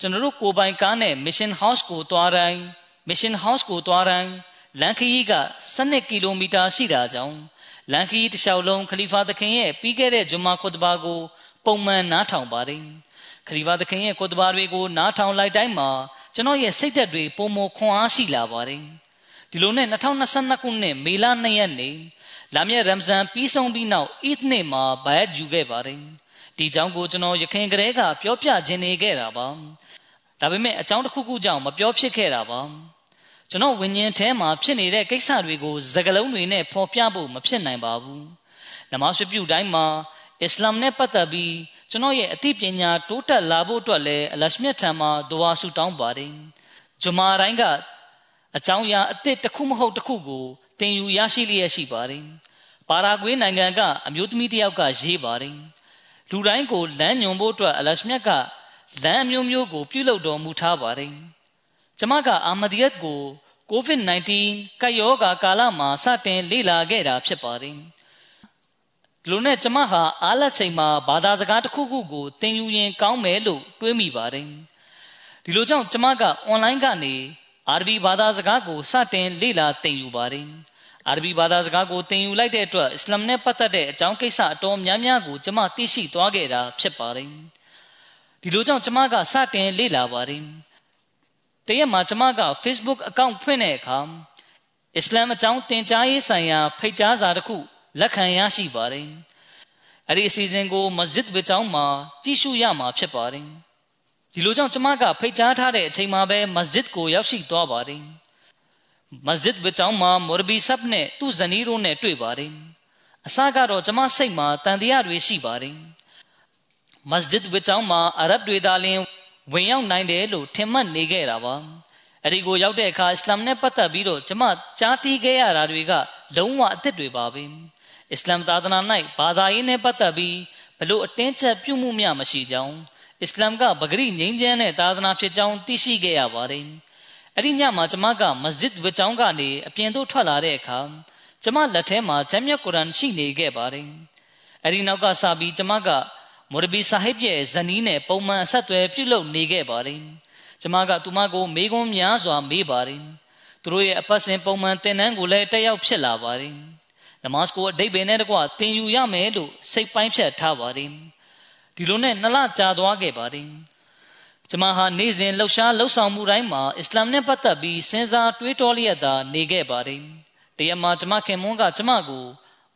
Speaker 2: ကျွန်တော်တို့ကိုပိုင်ကားနဲ့ Mission House ကိုတွားတိုင်း Mission House ကိုတွားတိုင်းလန်ခရီးက12ကီလိုမီတာရှိတာကြောင့်လန်ခရီးတစ်လျှောက်လုံးခလီဖာသခင်ရဲ့ပြီးခဲ့တဲ့ဂျမာခွတ်ဘာကို ပုံမှန်နားထောင်ပါတယ်ခလီဖာသခင်ရဲ့ခွတ်ဘာတွေကိုနားထောင်လိုက်တိုင်းမှာကျွန်တော်ရဲ့စိတ်သက်တွေပုံမခွန်အားရှိလာပါတယ်ဒီလိုနဲ့2022ခုနှစ်မေလ2ရက်နေ့လာမြဲရမ်ဇန်ပြီးဆုံးပြီးနောက်အစ်နေ့မှာဘိုင်ယူခဲ့ပါတယ် ဒီအကြောင်းကိုကျွန်တော်ရခင်ကလေးကပြောပြခြင်းနေခဲ့တာပါဒါပေမဲ့အကြောင်းတစ်ခုခုကြောင့်မပြောဖြစ်ခဲ့တာပါကျွန်တော်ဝิญဉ်ထဲမှာဖြစ်နေတဲ့ကိစ္စတွေကိုစကားလုံးတွေနဲ့ဖော်ပြဖို့မဖြစ်နိုင်ပါဘူးနမဆွပြုတိုင်းမှာအစ္စလာမ်နဲ့ပတ်သက်ပြီးကျွန်တော်ရဲ့အသိပညာတိုးတက်လာဖို့အတွက်လည်းအလရှမြတ်ထံမှာဒွါဆုတောင်းပါတယ်ဂျမာတိုင်းကအကြောင်းအရာအစ်စ်တစ်ခုမဟုတ်တစ်ခုကိုတင်ယူရရှိလျက်ရှိပါတယ်ပါရာဂွေးနိုင်ငံကအမျိုးသမီးတစ်ယောက်ကရေးပါတယ် လူတိုင်းကိုလမ်းညွန်ဖို့အတွက်အလရှမြတ်ကလမ်းမျိုးမျိုးကို ပြုလုပ်တော်မူထားပါတယ်။ကျမကအာမဒီယတ်ကို COVID-19 ကပ်ရောဂါကာလမှာစတင်လေ့လာခဲ့တာဖြစ်ပါတယ်ဒီလိုနဲ့ကျမဟာအားလက်ချိန်မှာဘာသာစကားတစ်ခုခုကိုသင်ယူရင်ကောင်းမယ်လို့တွေးမိပါတယ်ဒီလိုကြောင့်ကျမကအွန်လိုင်းကနေအာရဗီဘာသာစကားကိုစတင်လေ့လာသင်ယူပါတယ် အာရဗီဘာသာစကားကိုသင်ယူလိုက်တဲ့အတွက်အစ္စလာမ်နဲ့ပတ်သက်တဲ့အကြောင်းကိစ္စအတော်များများကိုကျမသိရှိသွားခဲ့တာဖြစ်ပါတယ်ဒီလိုကြောင့်ကျမကစတင်လေ့လာပါတယ်တရက်မှာကျမက Facebook အကောင့်ဖွင့်တဲ့အခါအစ္စလာမ်အကြောင်းသင်ကြားရေးဆိုင်ရာဖိတ်ကြားစာတစ်ခုလက်ခံရရှိပါတယ်အဲ့ဒီအစီအစဉ်ကိုမစဂျစ်ဝေကျောင်းမှာကြည့်ရှုရမှာဖြစ်ပါတယ်ဒီလိုကြောင့်ကျမကဖိတ်ကြားထားတဲ့အချိန်မှာပဲမစဂျစ်ကိုရောက်ရှိသွားပါတယ် မစဂျစ်ဝေကျောင်းမှာမော်ရဘီဆပ်နဲ့သူ့ဇနီးတို့နဲ့တွေ့ပါတယ်အစကတော့ကျမစိတ်မှာတန်တရားတွေရှိပါတယ်မစဂျစ်ဝေကျောင်းမှာအရဗ်တွေသာလျှင်ဝင်ရောက်နိုင်တယ်လို့ထင်မှတ်နေခဲ့တာပါအဲ့ဒီကိုရောက်တဲ့အခါအစ္စလာမ်နဲ့ပတ်သက်ပြီးတော့ကျမကြားသိခဲ့ရတာတွေကလုံးဝအသစ်တွေပါပဲအစ္စလာမ်သာသနာ၌ဘာသာရေးနဲ့ပတ်သက်ပြီးဘလို့အတင်းကျပ်ပြုမှုမျှမရှိကြောင်းအစ္စလာမ်ကပဂရိငြိမ်းချမ်းတဲ့သာသနာဖြစ်ကြောင်းသိရှိခဲ့ရပါတယ် အဲ့ဒီညမှာကျမကမစဂျစ်ဝကျောင်းကနေအပြင်သို့ထွက်လာတဲ့အခါကျမလက်ထဲမှာဂျမ်းမြတ်ကုရ်အာန်ရှိနေခဲ့ပါတယ်အဲ့ဒီနောက်ကစပြီးကျမကမော်ရဘီဆာဟစ်ရဲ့ဇနီးနဲ့ပုံမှန်အဆက်အသွယ်ပြုလုပ်နေခဲ့ပါတယ်ကျမကသူမကိုမေးခွန်းများစွာမေးပါတယ်သူတို့ရဲ့အပတ်စဉ်ပုံမှန်သင်တန်းကိုလည်းတက်ရောက်ဖြစ်လာပါတယ်နမတ်ကိုအဓိပ္ပာယ်နဲ့တကွသင်ယူရမယ်လို့စိတ်ပိုင်းဖြတ်ထားပါတယ်ဒီလိုနဲ့နှစ်လကြာသွားခဲ့ပါတယ် ကျမဟာနေ့စဉ်လှုပ်ရှားလှုပ်ဆောင်မှုတိုင်းမှာအစ္စလာမ်နဲ့ပတ်သက်ပြီးစဉ်းစားတွေးတောလျက်သာနေခဲ့ပါတယ်။တရမကျမခင်မွန်းကကျမကို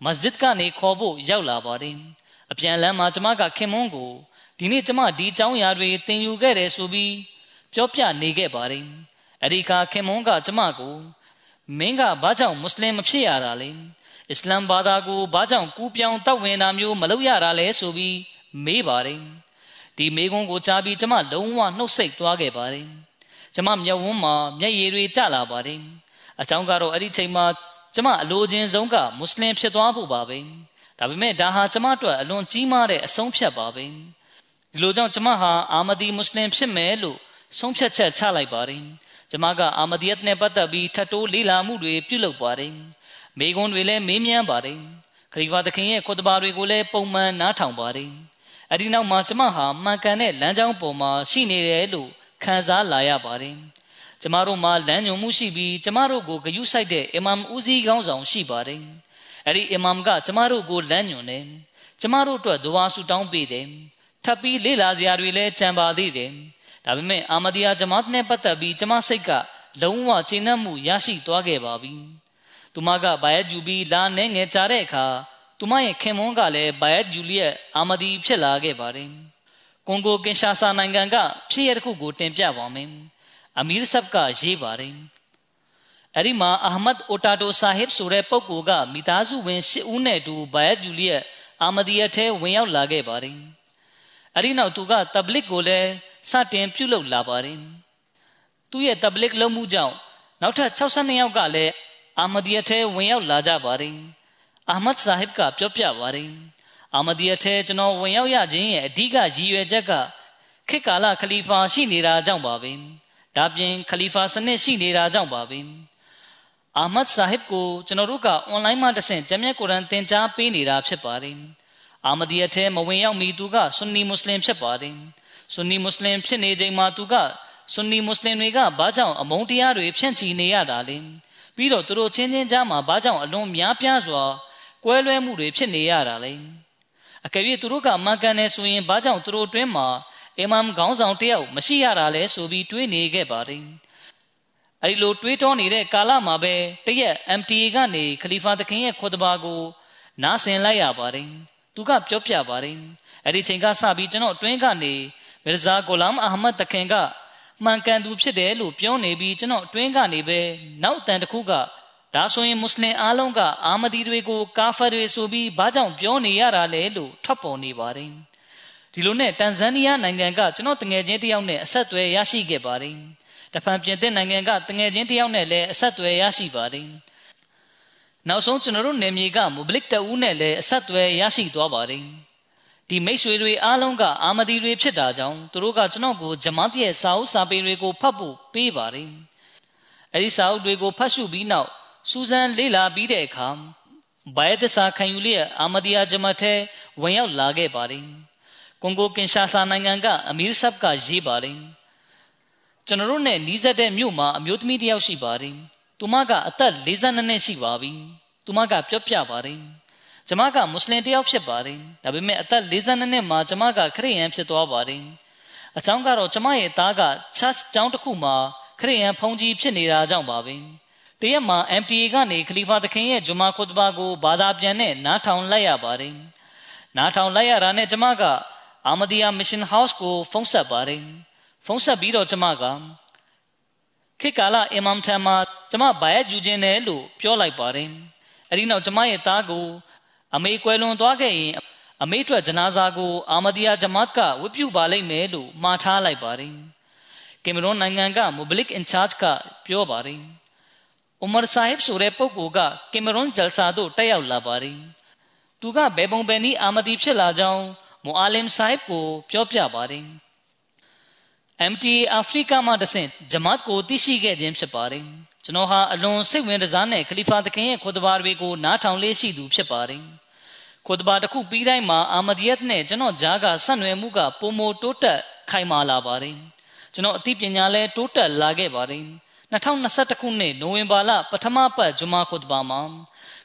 Speaker 2: မစဂျစ်ကနေခေါ်ဖို့ရောက်လာပါတယ်။အပြန်လမ်းမှာကျမကခင်မွန်းကိုဒီနေ့ကျမဒီအကြောင်းအရာတွေသင်ယူခဲ့တယ်ဆိုပြီးပြောပြနေခဲ့ပါတယ်။အဲဒီခါခင်မွန်းကကျမကိုမင်းကဘာကြောင့်မွတ်စလင်မဖြစ်ရတာလဲ။အစ္စလာမ်ဘာသာကိုဘာကြောင့်ကူးပြောင်းတောက်ဝင်တာမျိုးမလုပ်ရတာလဲဆိုပြီးမေးပါတယ်။ ဒီမေးခွန်းကိုကြားပြီးကျမလုံးဝနှုတ်ဆက်သွားခဲ့ပါတယ်ကျမမျက်ဝန်းမှာမျက်ရည်တွေကျလာပါတယ်အကြောင်းကတော့အဲ့ဒီချိန်မှာကျမအလိုချင်းဆုံးကမွတ်စလင်ဖြစ်သွားဖို့ပါပဲဒါပေမဲ့ဒါဟာကျမအတွက်အလွန်ကြီးမားတဲ့အဆုံးဖြတ်ပါပဲဒီလိုကြောင့်ကျမဟာအာမဒီမွတ်စလင်ဖြစ်မယ်လို့ဆုံးဖြတ်ချက်ချလိုက်ပါတယ်ကျမကအာမဒီယတ်နဲ့ပတ်သက်ပြီးထပ်တိုးလေ့လာမှုတွေပြုလုပ်ပါတယ်မိကွန်းတွေလည်းမေးမြန်းပါတယ်ခရီးဖာသခင်ရဲ့ခွတ်တဘာတွေကိုလည်းပုံမှန်နားထောင်ပါတယ် အဒီနောက်မှာကျမဟာမှန်ကန်တဲ့လမ်းကြောင်းပေါ်မှာရှိနေတယ်လို့ခံစားလာရပါတယ်ကျမတို့မှာလမ်းညွန်မှုရှိပြီးကျမတို့ကိုဂယုစိုက်တဲ့အီမမ်ဦးစီးခေါင်းဆောင်ရှိပါတယ်အဲ့ဒီအီမမ်ကကျမတို့ကိုလမ်းညွန်တယ်ကျမတို့အတွက်ဒွါဆူတောင်းပေးတယ်ထပ်ပြီးလေ့လာစရာတွေလည်းကြံပါသေးတယ်ဒါပေမဲ့အာမဒီယာဂျမတ်နဲ့ပတ်သက်ပြီးကျမစိတ်ကလုံးဝကျေနပ်မှုရရှိသွားခဲ့ပါပြီသူမကဘာယက်ဂျူဘီလာနဲ့ငယ်ချတဲ့အခါ သူမရဲ့ခင်မွန်းကလည်းဘာယက်ဂျူလီယက်အာမဒီဖြစ်လာခဲ့ပါတယ်ကွန်ဂိုကင်ရှာဆာနိုင်ငံကဖြစ်ရတဲ့ခုကိုတင်ပြပါမယ်အမီရ်ဆပ်ကရေးပါတယ်အဲ့ဒီမှာအာမတ်အိုတာတိုဆာဟစ်ဆိုတဲ့ပုဂ္ဂိုလ်ကမိသားစုဝင်၈ဦးနဲ့တူဘာယက်ဂျူလီယက်အာမဒီယက်ထဲဝင်ရောက်လာခဲ့ပါတယ်အဲ့ဒီနောက်သူကတဘလစ်ကိုလည်းစတင်ပြုလုပ်လာပါတယ်သူရဲ့တဘလစ်လုံးမှုကြောင့်နောက်ထပ်62ယောက်ကလည်းအာမဒီယထဲဝင်ရောက်လာကြပါတယ် အာမတ်ဆာဟစ်ကပြောပြပါတယ်အာမဒီယထဲကျွန်တော်ဝင်ရောက်ရခြင်းရဲ့အဓိကရည်ရွယ်ချက်ကခေတ်ကာလခလီဖာရှိနေတာကြောင့်ပါပဲဒါပြင်ခလီဖာစနစ်ရှိနေတာကြောင့်ပါပဲအာမတ်ဆာဟစ်ကိုကျွန်တော်တို့ကအွန်လိုင်းမှာတဆင့်ဂျမ်မြတ်ကုရ်အန်သင်ကြားပေးနေတာဖြစ်ပါတယ်အာမဒီယထဲမဝင်ရောက်မီသူကဆွန်နီမွတ်စလင်ဖြစ်ပါတယ်ဆွန်နီမွတ်စလင်ဖြစ်နေချိန်မှာသူကဆွန်နီမွတ်စလင်တွေကဘာကြောင့်အမုန်းတရားတွေဖြန့်ချီနေရတာလဲပြီးတော့သူတို့ချင်းချင်းကြားမှာဘာကြောင့်အလွန်များပြားစွာ ကွဲလွဲမှုတွေဖြစ်နေရတာလဲအကယ်၍သူတို့ကမှန်ကန်နေဆိုရင်ဘာကြောင့်သူတို့တွင်းမှာအီမမ်ခေါင်းဆောင်တယောက်မရှိရတာလဲဆိုပြီးတွေးနေခဲ့ပါတယ်အဲဒီလိုတွေးတောနေတဲ့ကာလမှာပဲတရက် MTA ကနေခလီဖာသခင်ရဲ့ခွတ်ဘာကို နားဆင်လိုက်ရပါတယ်သူကပြောပြပါတယ်အဲ့ဒီချိန်ကစပြီးကျွန်တော်တွင်းကနေမီရဇာကိုလမ်အာဟမတ်တခင်ကမှန်ကန်သူဖြစ်တယ်လို့ပြောနေပြီးကျွန်တော်အတွင်းကနေပဲနောက်အတန်တစ်ခုက ဒါဆိုရင်မွတ်စလင်အားလုံးကအာမဒီတွေကိုကာဖာတွေဆိုပြီးဘာကြောင့်ပြောနေရတာလဲလို့ထွက်ပေါ်နေပါတယ်ဒီလိုနဲ့တန်ဇန်နီးယားနိုင်ငံကကျွန်တော်တငယ်ချင်းတယောက်နဲ့အဆက်အသွယ်ရရှိခဲ့ပါတယ်တဖန်ပြင်သစ်နိုင်ငံကတငယ်ချင်းတယောက်နဲ့လည်းအဆက်အသွယ်ရရှိပါတယ်နောက်ဆုံးကျွန်တော်တို့နေမြေကမူဘလစ်တအူးနဲ့လည်းအဆက်အသွယ်ရရှိသွားပါတယ်ဒီမိတ်ဆွေတွေအားလုံးကအာမဒီတွေဖြစ်တာကြောင့်သူတို့ကကျွန်တော်ကိုဂျမတ်ရဲ့စာအုပ်စာပေတွေကိုဖတ်ဖို့ပေးပါတယ်။အဲဒီစာအုပ်တွေကိုဖတ်ရှုပြီးနောက် စူဇန်လေ့လာပြီးတဲ့အခါဘိုင်သစာခံယူလျက်အာမဒီယာဂျမတ်ထဲဝင်ရောက်လာခဲ့ပါတယ်ကွန်ဂိုကင်ရှာဆာနိုင်ငံကအမီးဆပ်ကရေးပါတယ်ကျွန်တော်တို့နဲ့နီးစပ်တဲ့မြို့မှာအမျိုးသမီးတစ်ယောက်ရှိပါတယ်သူမကအသက်42နှစ်ရှိပါပြီသူမကပြောပြပါတယ်ကျမကမွတ်စလင်တယောက်ဖြစ်ပါတယ်ဒါပေမဲ့အသက်42နှစ်မှာကျမကခရစ်ယာန်ဖြစ်သွားပါတယ်အကြောင်းကတော့ကျမရဲ့သားက church ကျောင်းတစ်ခုမှာခရစ်ယာန်ဘုန်းကြီးဖြစ်နေတာကြောင့်ပါပဲ တရက်မှာ MTA ကနေခလီဖာသခင်ရဲ့ဂျမာခွတ်ဘာကိုဘာသာပြန်နဲ့နားထောင်လိုက်ရပါတယ်နားထောင်လိုက်ရတာနဲ့ကျမကအာမဒီယာမစ်ရှင်ဟောက်စ်ကိုဖုန်းဆက်ပါတယ်ဖုန်းဆက်ပြီးတော့ကျမကခေတ်ကာလအီမမ်ထံမှာကျမဘာရဲ့ယူခြင်းတယ်လို့ပြောလိုက်ပါတယ်အဲဒီနောက်ကျမရဲ့သားကိုအမေကွယ်လွန်သွားခဲ့ရင်အမေအတွက်ဂျနာဇာကိုအာမဒီယာဂျမတ်ကဝတ်ပြုပါလိမ့်မယ်လို့မှားထားလိုက်ပါတယ်ကင်မရွန်နိုင်ငံကမိုဘလစ်အင်ချားကပြောပါတယ်။ဥမာဆာဟစ်ဆိုတဲ့ပုဂ္ဂိုလ်ကကင်မရွန်ဂျယ်ဆာသို့တက်ရောက်လာပါတယ်။သူကဘယ်ပုံပဲနည်းအာမဒီဖြစ်လာကြောင်းမူအာလင်ဆာဟစ်ကိုပြောပြပါတယ်။ MTA အာဖရိကမှတဆင့်ဂျမတ်ကိုသိရှိခဲ့ခြင်းဖြစ်ပါတယ်။ကျွန်တော်ဟာအလွန်စိတ်ဝင်စားတဲ့ခလီဖာသခင်ရဲ့ခွတ်ဘာတွေကိုနားထောင်လေးရှိသူဖြစ်ပါတယ်။ခွတ်ဘာတစ်ခုပြီးတိုင်းမှာအာမဒီယတ် နဲ့ကျွန်တော်ဂျားကဆက်နွယ်မှုကပုံမတိုးတက်ခိုင်မာလာပါတယ်။ကျွန်တော်အသိပညာလည်းတိုးတက်လာခဲ့ပါတယ်2021ခုနှစ်နိုဝင်ဘာလပထမပတ်ဂျမာခွတ်ဘာမှာ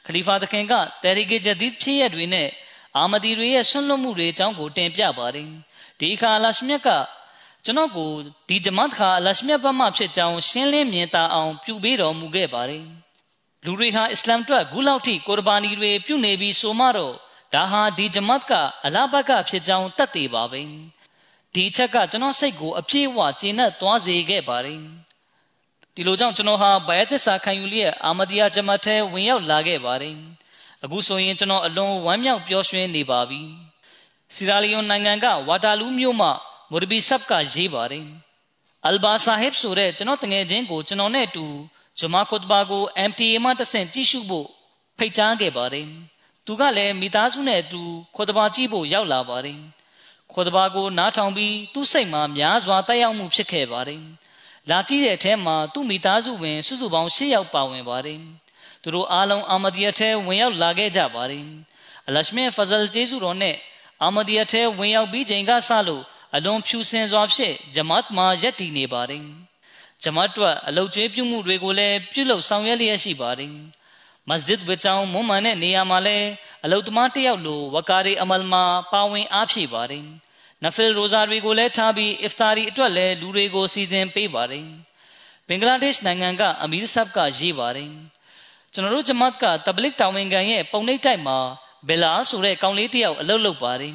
Speaker 2: ခလီဖာသခင်ကတရီဂေဂျဒီဖြစ်ရတွေနဲ့အာမဒီတွေရဲ့ဆွန့်လွတ်မှုတွေအကြောင်းကိုတင်ပြပါတယ်ဒီအခါအလရှမြတ်ကကျွန်တော်ကိုဒီဂျမတ်ခါအလရှမြတ်ဘက်မှဖြစ်ကြောင်းရှင်းလင်းမြင်သာအောင်ပြုပေးတော်မူခဲ့ပါတယ်လူတွေဟာအစ္စလာမ်အတွက်ဂူလောက်ထိကိုရဘာနီတွေပြုနေပြီးဆိုမှတော့ဒါဟာဒီဂျမတ်ကအလာဘတ်ကဖြစ်ကြောင်းတတ်သိပါပဲဒီအချက်ကကျွန်တော်စိတ်ကိုအပြည့်အဝကျေနပ်သွားစေခဲ့ပါတယ် ဒီလိုကြောင့်ကျွန်တော်ဟာဘယသစ္စာခံယူလျက်အာမဒီယာဂျမတ်ထဲဝင်ရောက်လာခဲ့ပါတယ်အခုဆိုရင်ကျွန်တော်အလွန်ဝမ်းမြောက်ပျော်ရွှင်နေပါပြီစီရာလီယွန်နိုင်ငံကဝါတာလူးမြို့မှမိုရဘီဆပ်ကရေးပါတယ်အလ်ဘာဆာဟစ်ဆိုတဲ့ကျွန်တော်တငယ်ချင်းကိုကျွန်တော်နဲ့အတူဂျမာခွတ်ဘာကို MTA မှတဆင့်ကြည့်ရှုဖို့ဖိတ်ကြားခဲ့ပါတယ်သူကလည်းမိသားစုနဲ့အတူခွတ်ဘာကြည့်ဖို့ရောက်လာပါတယ်ခေါ်တဘာကိုနားထောင်ပြီးသူ့စိတ်မှာများစွာတက်ရောက်မှုဖြစ်ခဲ့ပါတယ်။ လာကြည့်တဲ့အထဲမှာသူ့မိသားစုဝင် စုစုပေါင်း၈ယောက်ပါဝင်ပါတယ်။သူတို့အားလုံးအာမဒီယာထဲဝင်ရောက်လာခဲ့ကြပါတယ်။အလရှမေဖဇလ်ဂျေဇူတော်နဲ့အာမဒီယာထဲဝင်ရောက်ပြီးချိန်ကစလို့အလွန်ဖြူစင်စွာဖြင့်ဂျမတ်မှာယက်တည်နေပါတယ်။ဂျမတ်တို့အလုတ်ကျွေးပြုမှုတွေကိုလည်းပြုလုပ်ဆောင်ရွက်လျက်ရှိပါတယ်။မစဂျစ်ဝေချောင်းမွမ်းမံတဲ့နေရာမှာလည်းအလုတ်သမားတယောက်လိုဝကာရီအမလ်မှာပါဝင်အားဖြည့်ပါတယ် နဖီလ်ရိုဇာတွေကိုလည်းထားပြီးအစ်ဖတာရီအတွက်လည်းလူတွေကိုစီစဉ်ပေးပါတယ်ဘင်္ဂလားဒေ့ရှ်နိုင်ငံကအမီရ်ဆပ်ကရေးပါတယ်ကျွန်တော်တို့ဂျမတ်ကတဘလစ်တာဝန်ခံရဲ့ပုံနှိပ်တိုက်မှာဘယ်လာဆိုတဲ့ကောင်လေးတယောက်အလုပ်လုပ်ပါတယ်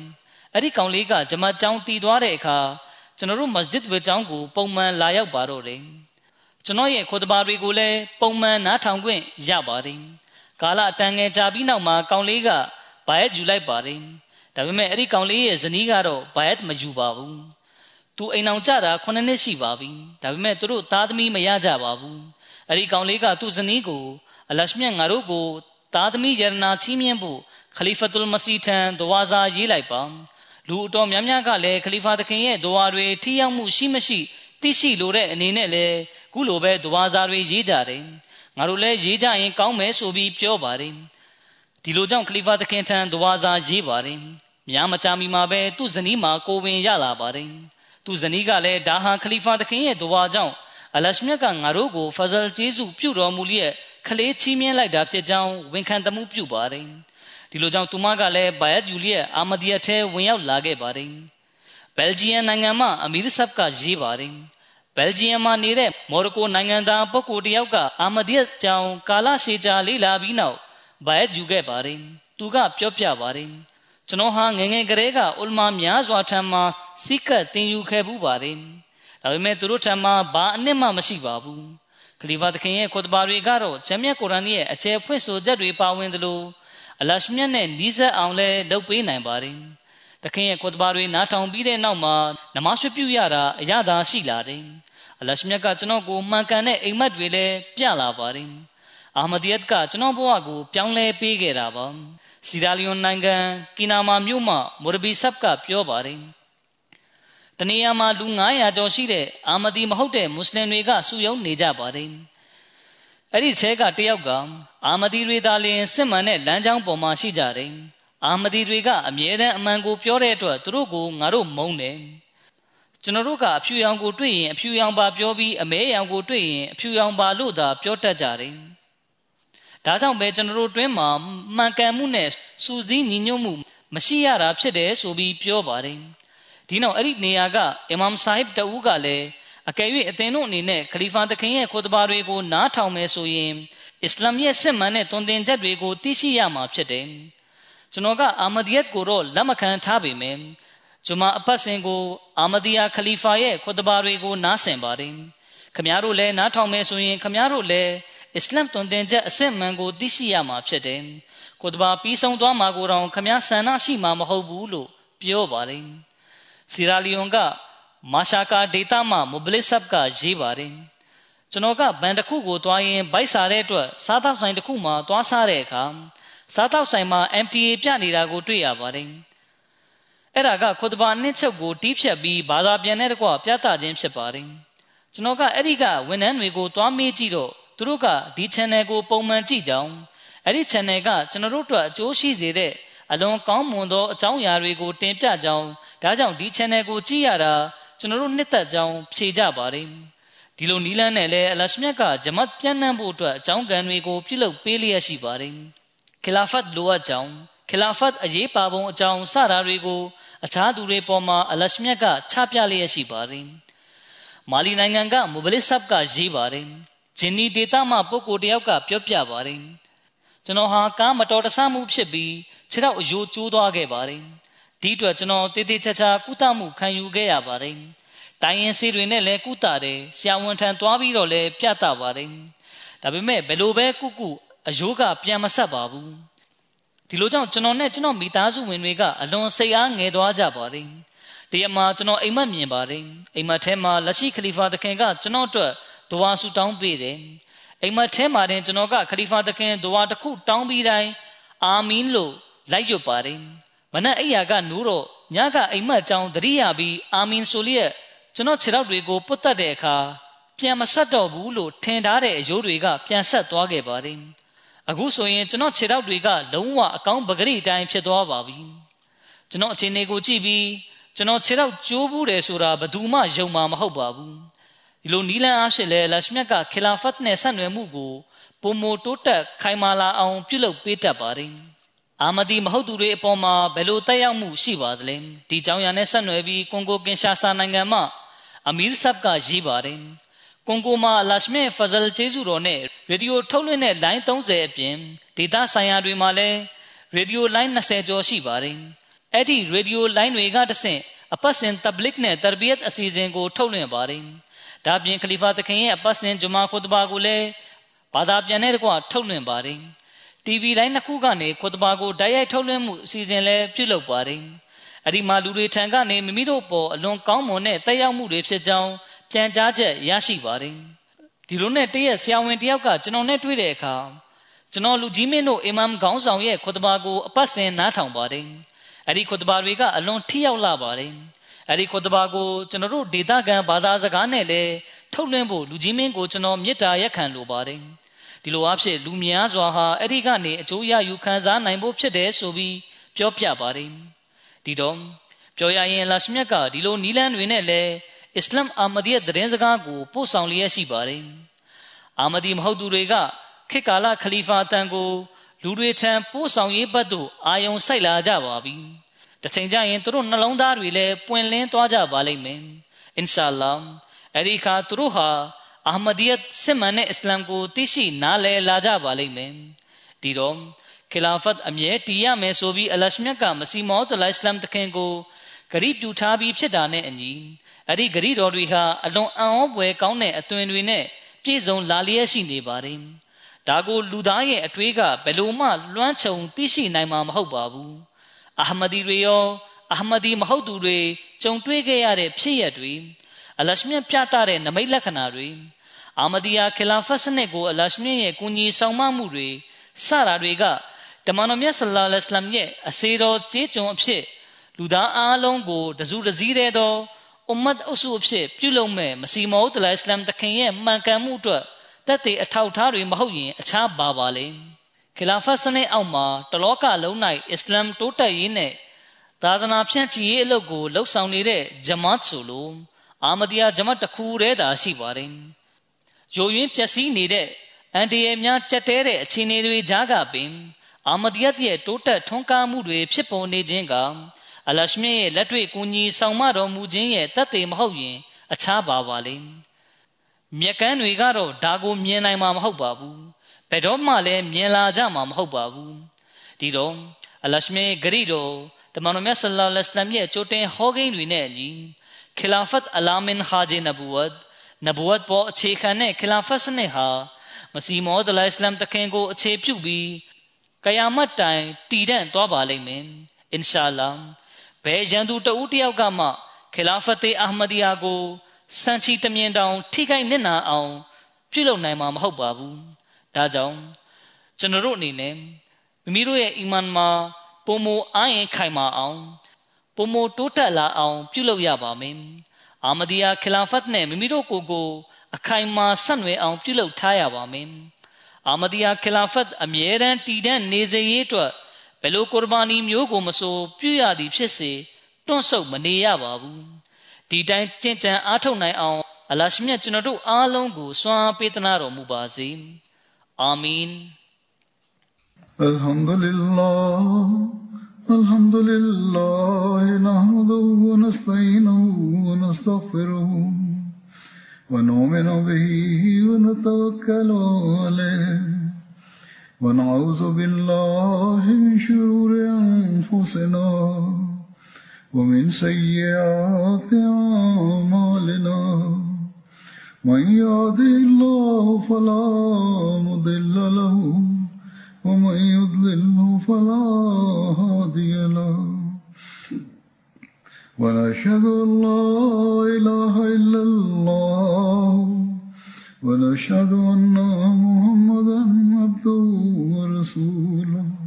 Speaker 2: အဲ့ဒီကောင်လေးကဂျမတ်ကျောင်းတည်သွားတဲ့အခါကျွန်တော်တို့မစဂျစ်ဝေကျောင်းကိုပုံမှန်လာရောက်ပါတော့တယ်ကျွန်တော်ရဲ့ခွတ်ဘာတွေကိုလည်းပုံမှန်နားထောင်ခွင့်ရပါတယ်ကာလအတန်ငယ်ကြာပြီးနောက်မှာကောင်လေးကဘိုင်ယူလိုက်ပါတယ် ဒါပေမဲ့အဲ့ဒီကောင်လေးရဲ့ဇနီးကတော့ဘိုင်မယူပါဘူးသူအိမ်အောင်ကြတာ9နှစ်ရှိပါပြီဒါပေမဲ့သူတို့သားသမီးမရကြပါဘူးအဲ့ဒီကောင်လေးကသူ့ဇနီးကိုအလရှမြတ်ငါတို့ကိုသားသမီးယရနာချီးမြှင့်ဖို့ခလီဖတ်တူလ်မစီထံဒဝါစာရေးလိုက်ပါလူအတော်များများကလည်းခလီဖာသခင်ရဲ့ဒဝါတွေထိရောက်မှုရှိမရှိသိရှိလိုတဲ့အနေနဲ့လည်းခုလိုပဲဒဝါစာတွေရေးကြတယ်ငါတို့လည်းရေးကြရင်ကောင်းမယ်ဆိုပြီးပြောပါတယ်ဒီလိုကြောင့်ခလီဖာသခင်ထံဒဝါစာရေးပါတယ် များမချမီမှာပဲသူ့ဇနီးမှာကိုဝင်ရလာပါတယ်သူ့ဇနီးကလည်းဒါဟာခလီဖာသခင်ရဲ့ဒဝါကြောင့်အလရှမြတ်ကငါတို့ကိုဖဇလ်ဂျေဇုပြုတော်မူလျက်ကလေးချီးမြှင့်လိုက်တာဖြစ်ကြောင်းဝန်ခံတမှုပြုပါတယ်ဒီလိုကြောင့်သူမကလည်းဘိုင်ယတ်ယူလျက်အာမဒီယာထဲဝင်ရောက်လာခဲ့ပါတယ်ဘယ်လ်ဂျီယံနိုင်ငံမှာအမီရ်ဆပ်ကရေးပါတယ်ဘယ်လ်ဂျီယံမှာနေတဲ့မော်ရိုကိုနိုင်ငံသားပုဂ္ဂိုလ်တယောက်ကအာမဒီယတ်ကြောင့်ကာလရှည်ကြာလေ့လာပြီးနောက်ဘိုင်ယတ်ယူခဲ့ပါတယ်သူကပြောပြပါတယ် ကျွန်တော်ဟာငငယ်ကလေးကအူလမာများစွာထံမှစိကတ်တင်ယူခဲ့ဘူးပါတယ်ဒါပေမဲ့သူတို့ထံမှဘာအနစ်မှမရှိပါဘူးခလီဖာသခင်ရဲ့ခွတ်ဘာတွေကတော့ဂျမ်မြတ်ကုရ်အာန်ရဲ့အကျယ်ဖွင့်ဆိုချက်တွေပါဝင်သလိုအလရှမြတ်နဲ့နီးစပ်အောင်လည်းလုပ်ပေးနိုင်ပါတယ်သခင်ရဲ့ခွတ်ဘာတွေနားထောင်ပြီးတဲ့နောက်မှာနမဆွပြုရတာအရသာရှိလာတယ်အလရှမြတ်ကကျွန်တော်ကိုမှန်ကန်တဲ့အိမ်မက်တွေလည်းပြလာပါတယ် အာမဒီယတ်ကကျွန်တော်ဘဝကိုပြောင်းလဲပေးခဲ့တာပါစီရာလီယွန်နိုင်ငံကီနာမာမြို့မှာမိုရဘီဆပ်ကပြောပါတယ်တနေရာမှာလူ900ကျော်ရှိတဲ့အာမဒီမဟုတ်တဲ့မွတ်စလင်တွေကစုယုံနေကြပါတယ်အဲ့ဒီထဲကတယောက်ကအာမဒီတွေသာလျှင်စစ်မှန်တဲ့လမ်းကြောင်းပေါ်မှာရှိကြတယ်အာမဒီတွေကအမြဲတမ်းအမှန်ကိုပြောတဲ့အတွက်သူတို့ကိုငါတို့မုန်းတယ်ကျွန်တော်တို့ကအဖြူရောင်ကိုတွေ့ရင်အဖြူရောင်ပါပြောပြီးအမဲရောင်ကိုတွေ့ရင်အဖြူရောင်ပါလို့သာပြောတတ်ကြတယ် ဒါကြောင့်ပဲကျွန်တော်တို့တွင်းမှာမှန်ကန်မှုနဲ့စူးစီးညီညွတ်မှုမရှိရတာဖြစ်တယ်ဆိုပြီးပြောပါတယ်ဒီနောက်အဲ့ဒီနေရာကအီမမ်ဆာဟစ်တဦးကလည်းအကယ်၍အသင်တို့အနေနဲ့ခလီဖာသခင်ရဲ့ခုတဘာတွေကိုနားထောင်မယ်ဆိုရင်အစ္စလာမ်ရဲ့စစ်မှန်တဲ့တွင်တင်ချက်တွေကိုသိရှိရမှာဖြစ်တယ်ကျွန်တော်ကအာမဒီယတ်ကိုတော့လက်မခံထားပေမယ့်ဂျမာအပတ်စဉ်ကို အာမဒီယာခလီဖာရဲ့ခုတဘာတွေကိုနားဆင်ပါတယ် ခမည်းတော်လည်းနားထောင်မယ်ဆိုရင်ခမည်းတော်လည်းအစ္စလာမ်တွင်တင်ချက်အစစ်မှန်ကိုသိရှိရမှာဖြစ်တယ်ခုတဘာပြီးဆုံးသွားမှာကိုတော့ခမည်းဆန္ဒရှိမှာမဟုတ်ဘူးလို့ပြောပါတယ်စီရာလီယွန်ကမာရှာကာဒေတာမှာမိုဘလစ်ဆပ်ကရေးပါတယ်ကျွန်တော်ကဘန်တစ်ခုကိုတွားရင်ဘိုက်စားတဲ့အတွက်စားသောက်ဆိုင်တစ်ခုမှာတွားစားတဲ့အခါစားသောက်ဆိုင်မှာ MTA ပြနေတာကိုတွေ့ရပါတယ်အဲ့ဒါကခုတဘာနှစ်ချုပ်ကိုတီးဖြတ်ပြီးဘာသာပြန်တဲ့တကွပြသခြင်းဖြစ်ပါတယ် ကျွန်တော်ကအဲ့ဒီကဝန်ထမ်းတွေကိုတွားမေးကြည့်တော့သူတို့ကဒီ channel ကိုပုံမှန်ကြည့်ကြအောင်အဲ့ဒီ channel ကကျွန်တော်တို့အတွက်အကျိုးရှိစေတဲ့အလွန်ကောင်းမွန်သောအကြောင်းအရာတွေကိုတင်ပြကြောင်းဒါကြောင့်ဒီ channel ကိုကြည့်ရတာကျွန်တော်တို့နှစ်သက်ကြောင်းဖြေကြပါတယ်ဒီလိုနီလန်းနဲ့လည်းအလရှမြတ်ကဂျမတ်ပြန့်နှံ့ဖို့အတွက်အကြောင်းကံတွေကိုပြုလုပ်ပေးလျက်ရှိပါတယ်ခီလာဖတ်လိုအပ်ကြောင်းခီလာဖတ်အရေးပါပုံအကြောင်းစတာတွေကိုအခြားသူတွေပေါ်မှာအလရှမြတ်ကချပြလျက်ရှိပါတယ် မာလီနိုင်ငံကမူဘလစ်ဆပ်ကရေးပါတယ်ဂျင်းနီဒေတာမှပုဂ္ဂိုလ်တယောက်ကပြောပြပါတယ်ကျွန်တော်ဟာကားမတော်တဆမှုဖြစ်ပြီးခြေထောက်အယိုးကျိုးသွားခဲ့ပါတယ်ဒီအတွက်ကျွန်တော်တေးသေးချာချာကုသမှုခံယူခဲ့ရပါတယ်တိုင်းရင်ဆေးတွေနဲ့လည်းကုသတယ်ဆရာဝန်ထံသွားပြီးတော့လည်းပြသပါတယ်ဒါပေမဲ့ဘယ်လိုပဲကုကုအယိုးကပြန်မဆက်ပါဘူးဒီလိုကြောင့်ကျွန်တော်နဲ့ကျွန်တော်မိသားစုဝင်တွေကအလွန်စိတ်အားငယ်သွားကြပါတယ် ဒီအမှာကျွန်တော်အိမ်မက်မြင်ပါတယ်အိမ်မက်ထဲမှာလက်ရှိခလီဖာသခင်ကကျွန်တော်အတွက်ဒွါဆူတောင်းပေးတယ်အိမ်မက်ထဲမှာတင်ကျွန်တော်ကခလီဖာသခင်ဒွါတစ်ခုတောင်းပြီးတိုင်းအာမင်လို့လိုက်ရွတ်ပါတယ်မနက်အိယာကနိုးတော့ညကအိမ်မက်ကြောင်းတရိယာပြီးအာမင်ဆိုလျက်ကျွန်တော်ခြေထောက်တွေကိုပုတ်တက်တဲ့အခါပြန်မဆက်တော့ဘူးလို့ထင်ထားတဲ့အယိုးတွေကပြန်ဆက်သွားခဲ့ပါတယ်အခုဆိုရင်ကျွန်တော်ခြေထောက်တွေကလုံးဝအကောင်းပဂရိအတိုင်းဖြစ်သွားပါပြီကျွန်တော်အခြေအနေကိုကြည့်ပြီး ကျွန်တော်ခြေထောက်ကျိုးဘူးတယ်ဆိုတာဘယ်သူမှယုံမှာမဟုတ်ပါဘူးဒီလိုနီလန်အားဖြင့်လဲလက်ရှမြတ်ကခီလာဖတ်နဲ့ဆက်နွယ်မှုကိုပုံမိုတိုးတက်ခိုင်မာလာအောင်ပြုလုပ်ပေးတတ်ပါတယ်အာမဒီမဟုတ်သူတွေအပေါ်မှာဘယ်လိုတက်ရောက်မှုရှိပါသလဲဒီကြောင့်ရနဲ့ဆက်နွယ်ပြီးကွန်ဂိုကင်ရှာဆာနိုင်ငံမှာအမီးဆပ်ကရေးပါတယ်ကွန်ဂိုမှာလာရှမေဖဇလ်ကျေးဇူးတော်နဲ့ရေဒီယိုထုတ်လွှင့်တဲ့လိုင်း30အပြင်ဒေတာဆိုင်ရာတွေမှာလည်းရေဒီယိုလိုင်း20ကျော်ရှိပါတယ် အဲ့ဒီရေဒီယိုလိုင်းတွေကတဆင့်အပတ်စဉ်တဘလစ်နဲ့တရဘီယတ်အစီအစဉ်ကို ထုတ်လွှင့်ပါတယ်ဒါပြင်ခလီဖာသခင်ရဲ့အပတ်စဉ်ဂျမာခုတဘာကိုလည်းဘာသာပြန်တဲ့ကွာထုတ်လွှင့်ပါတယ် TV လိုင်းနှစ်ခုကနေခုတဘာကိုတိုက်ရိုက်ထုတ်လွှင့်မှုအစီအစဉ်လည်းပြုလုပ်ပါတယ်အဲ့ဒီမှာလူတွေထံကနေမိမိတို့ပေါ်အလွန်ကောင်းမွန်တဲ့တက်ရောက်မှုတွေဖြစ်ကြောင်းပြန်ကြားချက်ရရှိပါတယ်ဒီလိုနဲ့တရက်ဆရာဝန်တယောက်ကကျွန်တော်နဲ့တွေ့တဲ့အခါကျွန်တော်လူကြီးမင်းတို့အီမမ်ခေါင်းဆောင်ရဲ့ခွတ်ဘာကိုအပတ်စဉ်နားထောင်ပါတယ် အဲ့ဒီခွတ်ဘာတွေကအလွန်ထိရောက်လာပါတယ်အဲ့ဒီခွတ်ဘာကိုကျွန်တော်တို့ဒေသခံဘာသာစကားနဲ့လည်းထုတ်လွှင့်ဖို့လူကြီးမင်းကိုကျွန်တော်မေတ္တာရက်ခံလိုပါတယ်ဒီလိုအဖြစ်လူများစွာဟာအဲ့ဒီကနေအကျိုးရယူခံစားနိုင်ဖို့ဖြစ်တယ်ဆိုပြီးပြောပြပါတယ်ဒီတော့ပြောရရင်လာရှမြတ်ကဒီလိုနီလန်းတွေနဲ့လည်းအစ္စလမ်အာမဒီရဲ့သတင်းစကားကိုပို့ဆောင်လျက်ရှိပါတယ်အာမဒီမဟုတ်သူတွေကခေတ်ကာလခလီဖာတန်ကို လူတွေထံပို့ဆောင်ရေးဘက်သို့အာယုံစိုက်လာကြပါပြီတစ်ချိန်ကျရင်သူတို့နှလုံးသားတွေလည်းပွင့်လင်းသွားကြပါလိမ့်မယ်အင်ရှာအလ္လာအဲ့ဒီခါသူတို့ဟာအာမဒီယတ်စစ်မှန်တဲ့အစ္စလာမ်ကိုသိရှိနားလည်လာကြပါလိမ့်မယ်ဒီတော့ခီလာဖတ်အမြဲတည်ရမယ်ဆိုပြီးအလရှမြတ်ကမစီမောဒ်အလိုင်စလမ်တခင်ကိုဂရိပြုထားပြီးဖြစ်တာနဲ့အညီအဲ့ဒီဂရိတော်တွေဟာအလွန်အံ့ဩဖွယ်ကောင်းတဲ့အသွင်တွေနဲ့ပြည့်စုံလာလျက်ရှိနေပါတယ် ဒါကိုလူသားရဲ့အတွေးကဘယ်လိုမှလွှမ်းခြုံသိရှိနိုင်မှာမဟုတ်ပါဘူးအာမဒီတွေရောအာမဒီမဟုတ်သူတွေကြုံတွေ့ခဲ့ရတဲ့ဖြစ်ရပ်တွေအလရှမြတ်ပြသတဲ့နမိတ်လက္ခဏာတွေအာမဒီယာခလာဖတ်စနစ်ကိုအလရှမြတ်ရဲ့ကုညီဆောင်မမှုတွေစတာတွေကတမန်တော်မြတ်ဆလ္လာလဟ်အလัยဟ်ရဲ့အစေတော်ကျေးကျွန်အဖြစ်လူသားအားလုံးကိုတစုတစည်းတဲ့သောအွမ်မတ်အုပ်စုအဖြစ်ပြုလုပ်မဲ့မစီမောဒ်အလ္လာဟ်အစ္စလမ်တခင်ရဲ့မှန်ကန်မှုအတွက် တက်တဲ့အထောက်ထားတွေမဟုတ်ရင်အခြားပါပါလေခီလာဖတ်စနစ်အောက်မှာတလောကလုံး၌အစ္စလမ်တိုးတက်ရေးနဲ့သာသနာဖြန့်ချီရေးအလုပ်ကိုလှုပ်ဆောင်နေတဲ့ဂျမတ်ဆိုလို့အာမဒီယာဂျမတ်တစ်ခုတည်းသာရှိပါတယ်။ယိုယွင်းပျက်စီးနေတဲ့အန်ဒီယေများကြက်တဲတဲ့အခြေအနေတွေကြားကပင် အာမဒီယတ်ရဲ့တိုးတက်ထွန်းကားမှုတွေဖြစ်ပေါ်နေခြင်းကအလရှမြရဲ့လက်တွေ့ကူညီဆောင်မတော်မူခြင်းရဲ့တတ်သိမဟုတ်ရင် အခြားပါပါလိမ့်။ မြက်ကန်းတွေကတော့ဒါကိုမြင်နိုင်မှာမဟုတ်ပါဘူး။ဘယ်တော့မှလည်းမြင်လာကြမှာမဟုတ်ပါဘူး။ဒီတော့အလရှမြဂရီတော်တမန်တော်မြတ်ဆလ္လာလဟ်အလัยဟိဝါစလမ်ရဲ့ကြိုတင်ဟောကိန်းတွေနဲ့အညီခီလာဖတ်အလာမင်ဟာဂျီနဘူဝတ်နဘူဝတ်ပေါ်အခြေခံတဲ့ခီလာဖတ်စနစ်ဟာမစီမောဒလိုင်စလမ်တခင်ကိုအခြေပြုပြီးကယာမတ်တိုင်တည်တံ့သွားပါလိမ့်မယ်အင်ရှာလာဘယ်ရန်သူတဦးတယောက်ကမှခီလာဖတ်တေအာဟမဒီယာကို စံချီတမြင်တောင် ထိခိုက်နစ်နာအောင် ပြုလုပ်နိုင်မှာမဟုတ်ပါဘူးဒါကြောင့်ကျွန်တော်တို့အနေနဲ့မိမိတို့ရဲ့အီမန်မှာပုံမအားရင်ခိုင်မာအောင်ပုံမတိုးတက်လာအောင် ပြုလုပ်ရပါမယ်အာမဒီယာခလာဖတ်နဲ့မိမိတို့ကိုယ်ကို အခိုင်မာဆက်နွယ်အောင် ပြုလုပ်ထားရပါမယ်အာမဒီယာခလာဖတ်အမြဲတမ်းတည်တဲ့နေစေရေးအတွက်ဘယ်လိုကုရ်ဘာနီမျိုးကိုမဆိုပြုရသည်ဖြစ်စေတွန့်ဆုတ်မနေရပါဘူး ဒီတိုင်းကြင်ကြံအားထုတ်နိုင်အောင်အလရှမြတ်ကျွန်တော်တို့အားလုံးကိုစွမ်းအားပေးသနာတော်မူပါစေအာမင်
Speaker 1: الحمد لله الحمد لله نحمده ونستعينه ونستغفره ونؤمن به ونتوكل عليه ونعوذ بالله من شرور أنفسنا ومن سيئات أعمالنا من يهده الله فلا مضل له ومن يضلله فلا هادي له. ونشهد أن لا إله إلا الله ونشهد أن محمدا عبده ورسوله.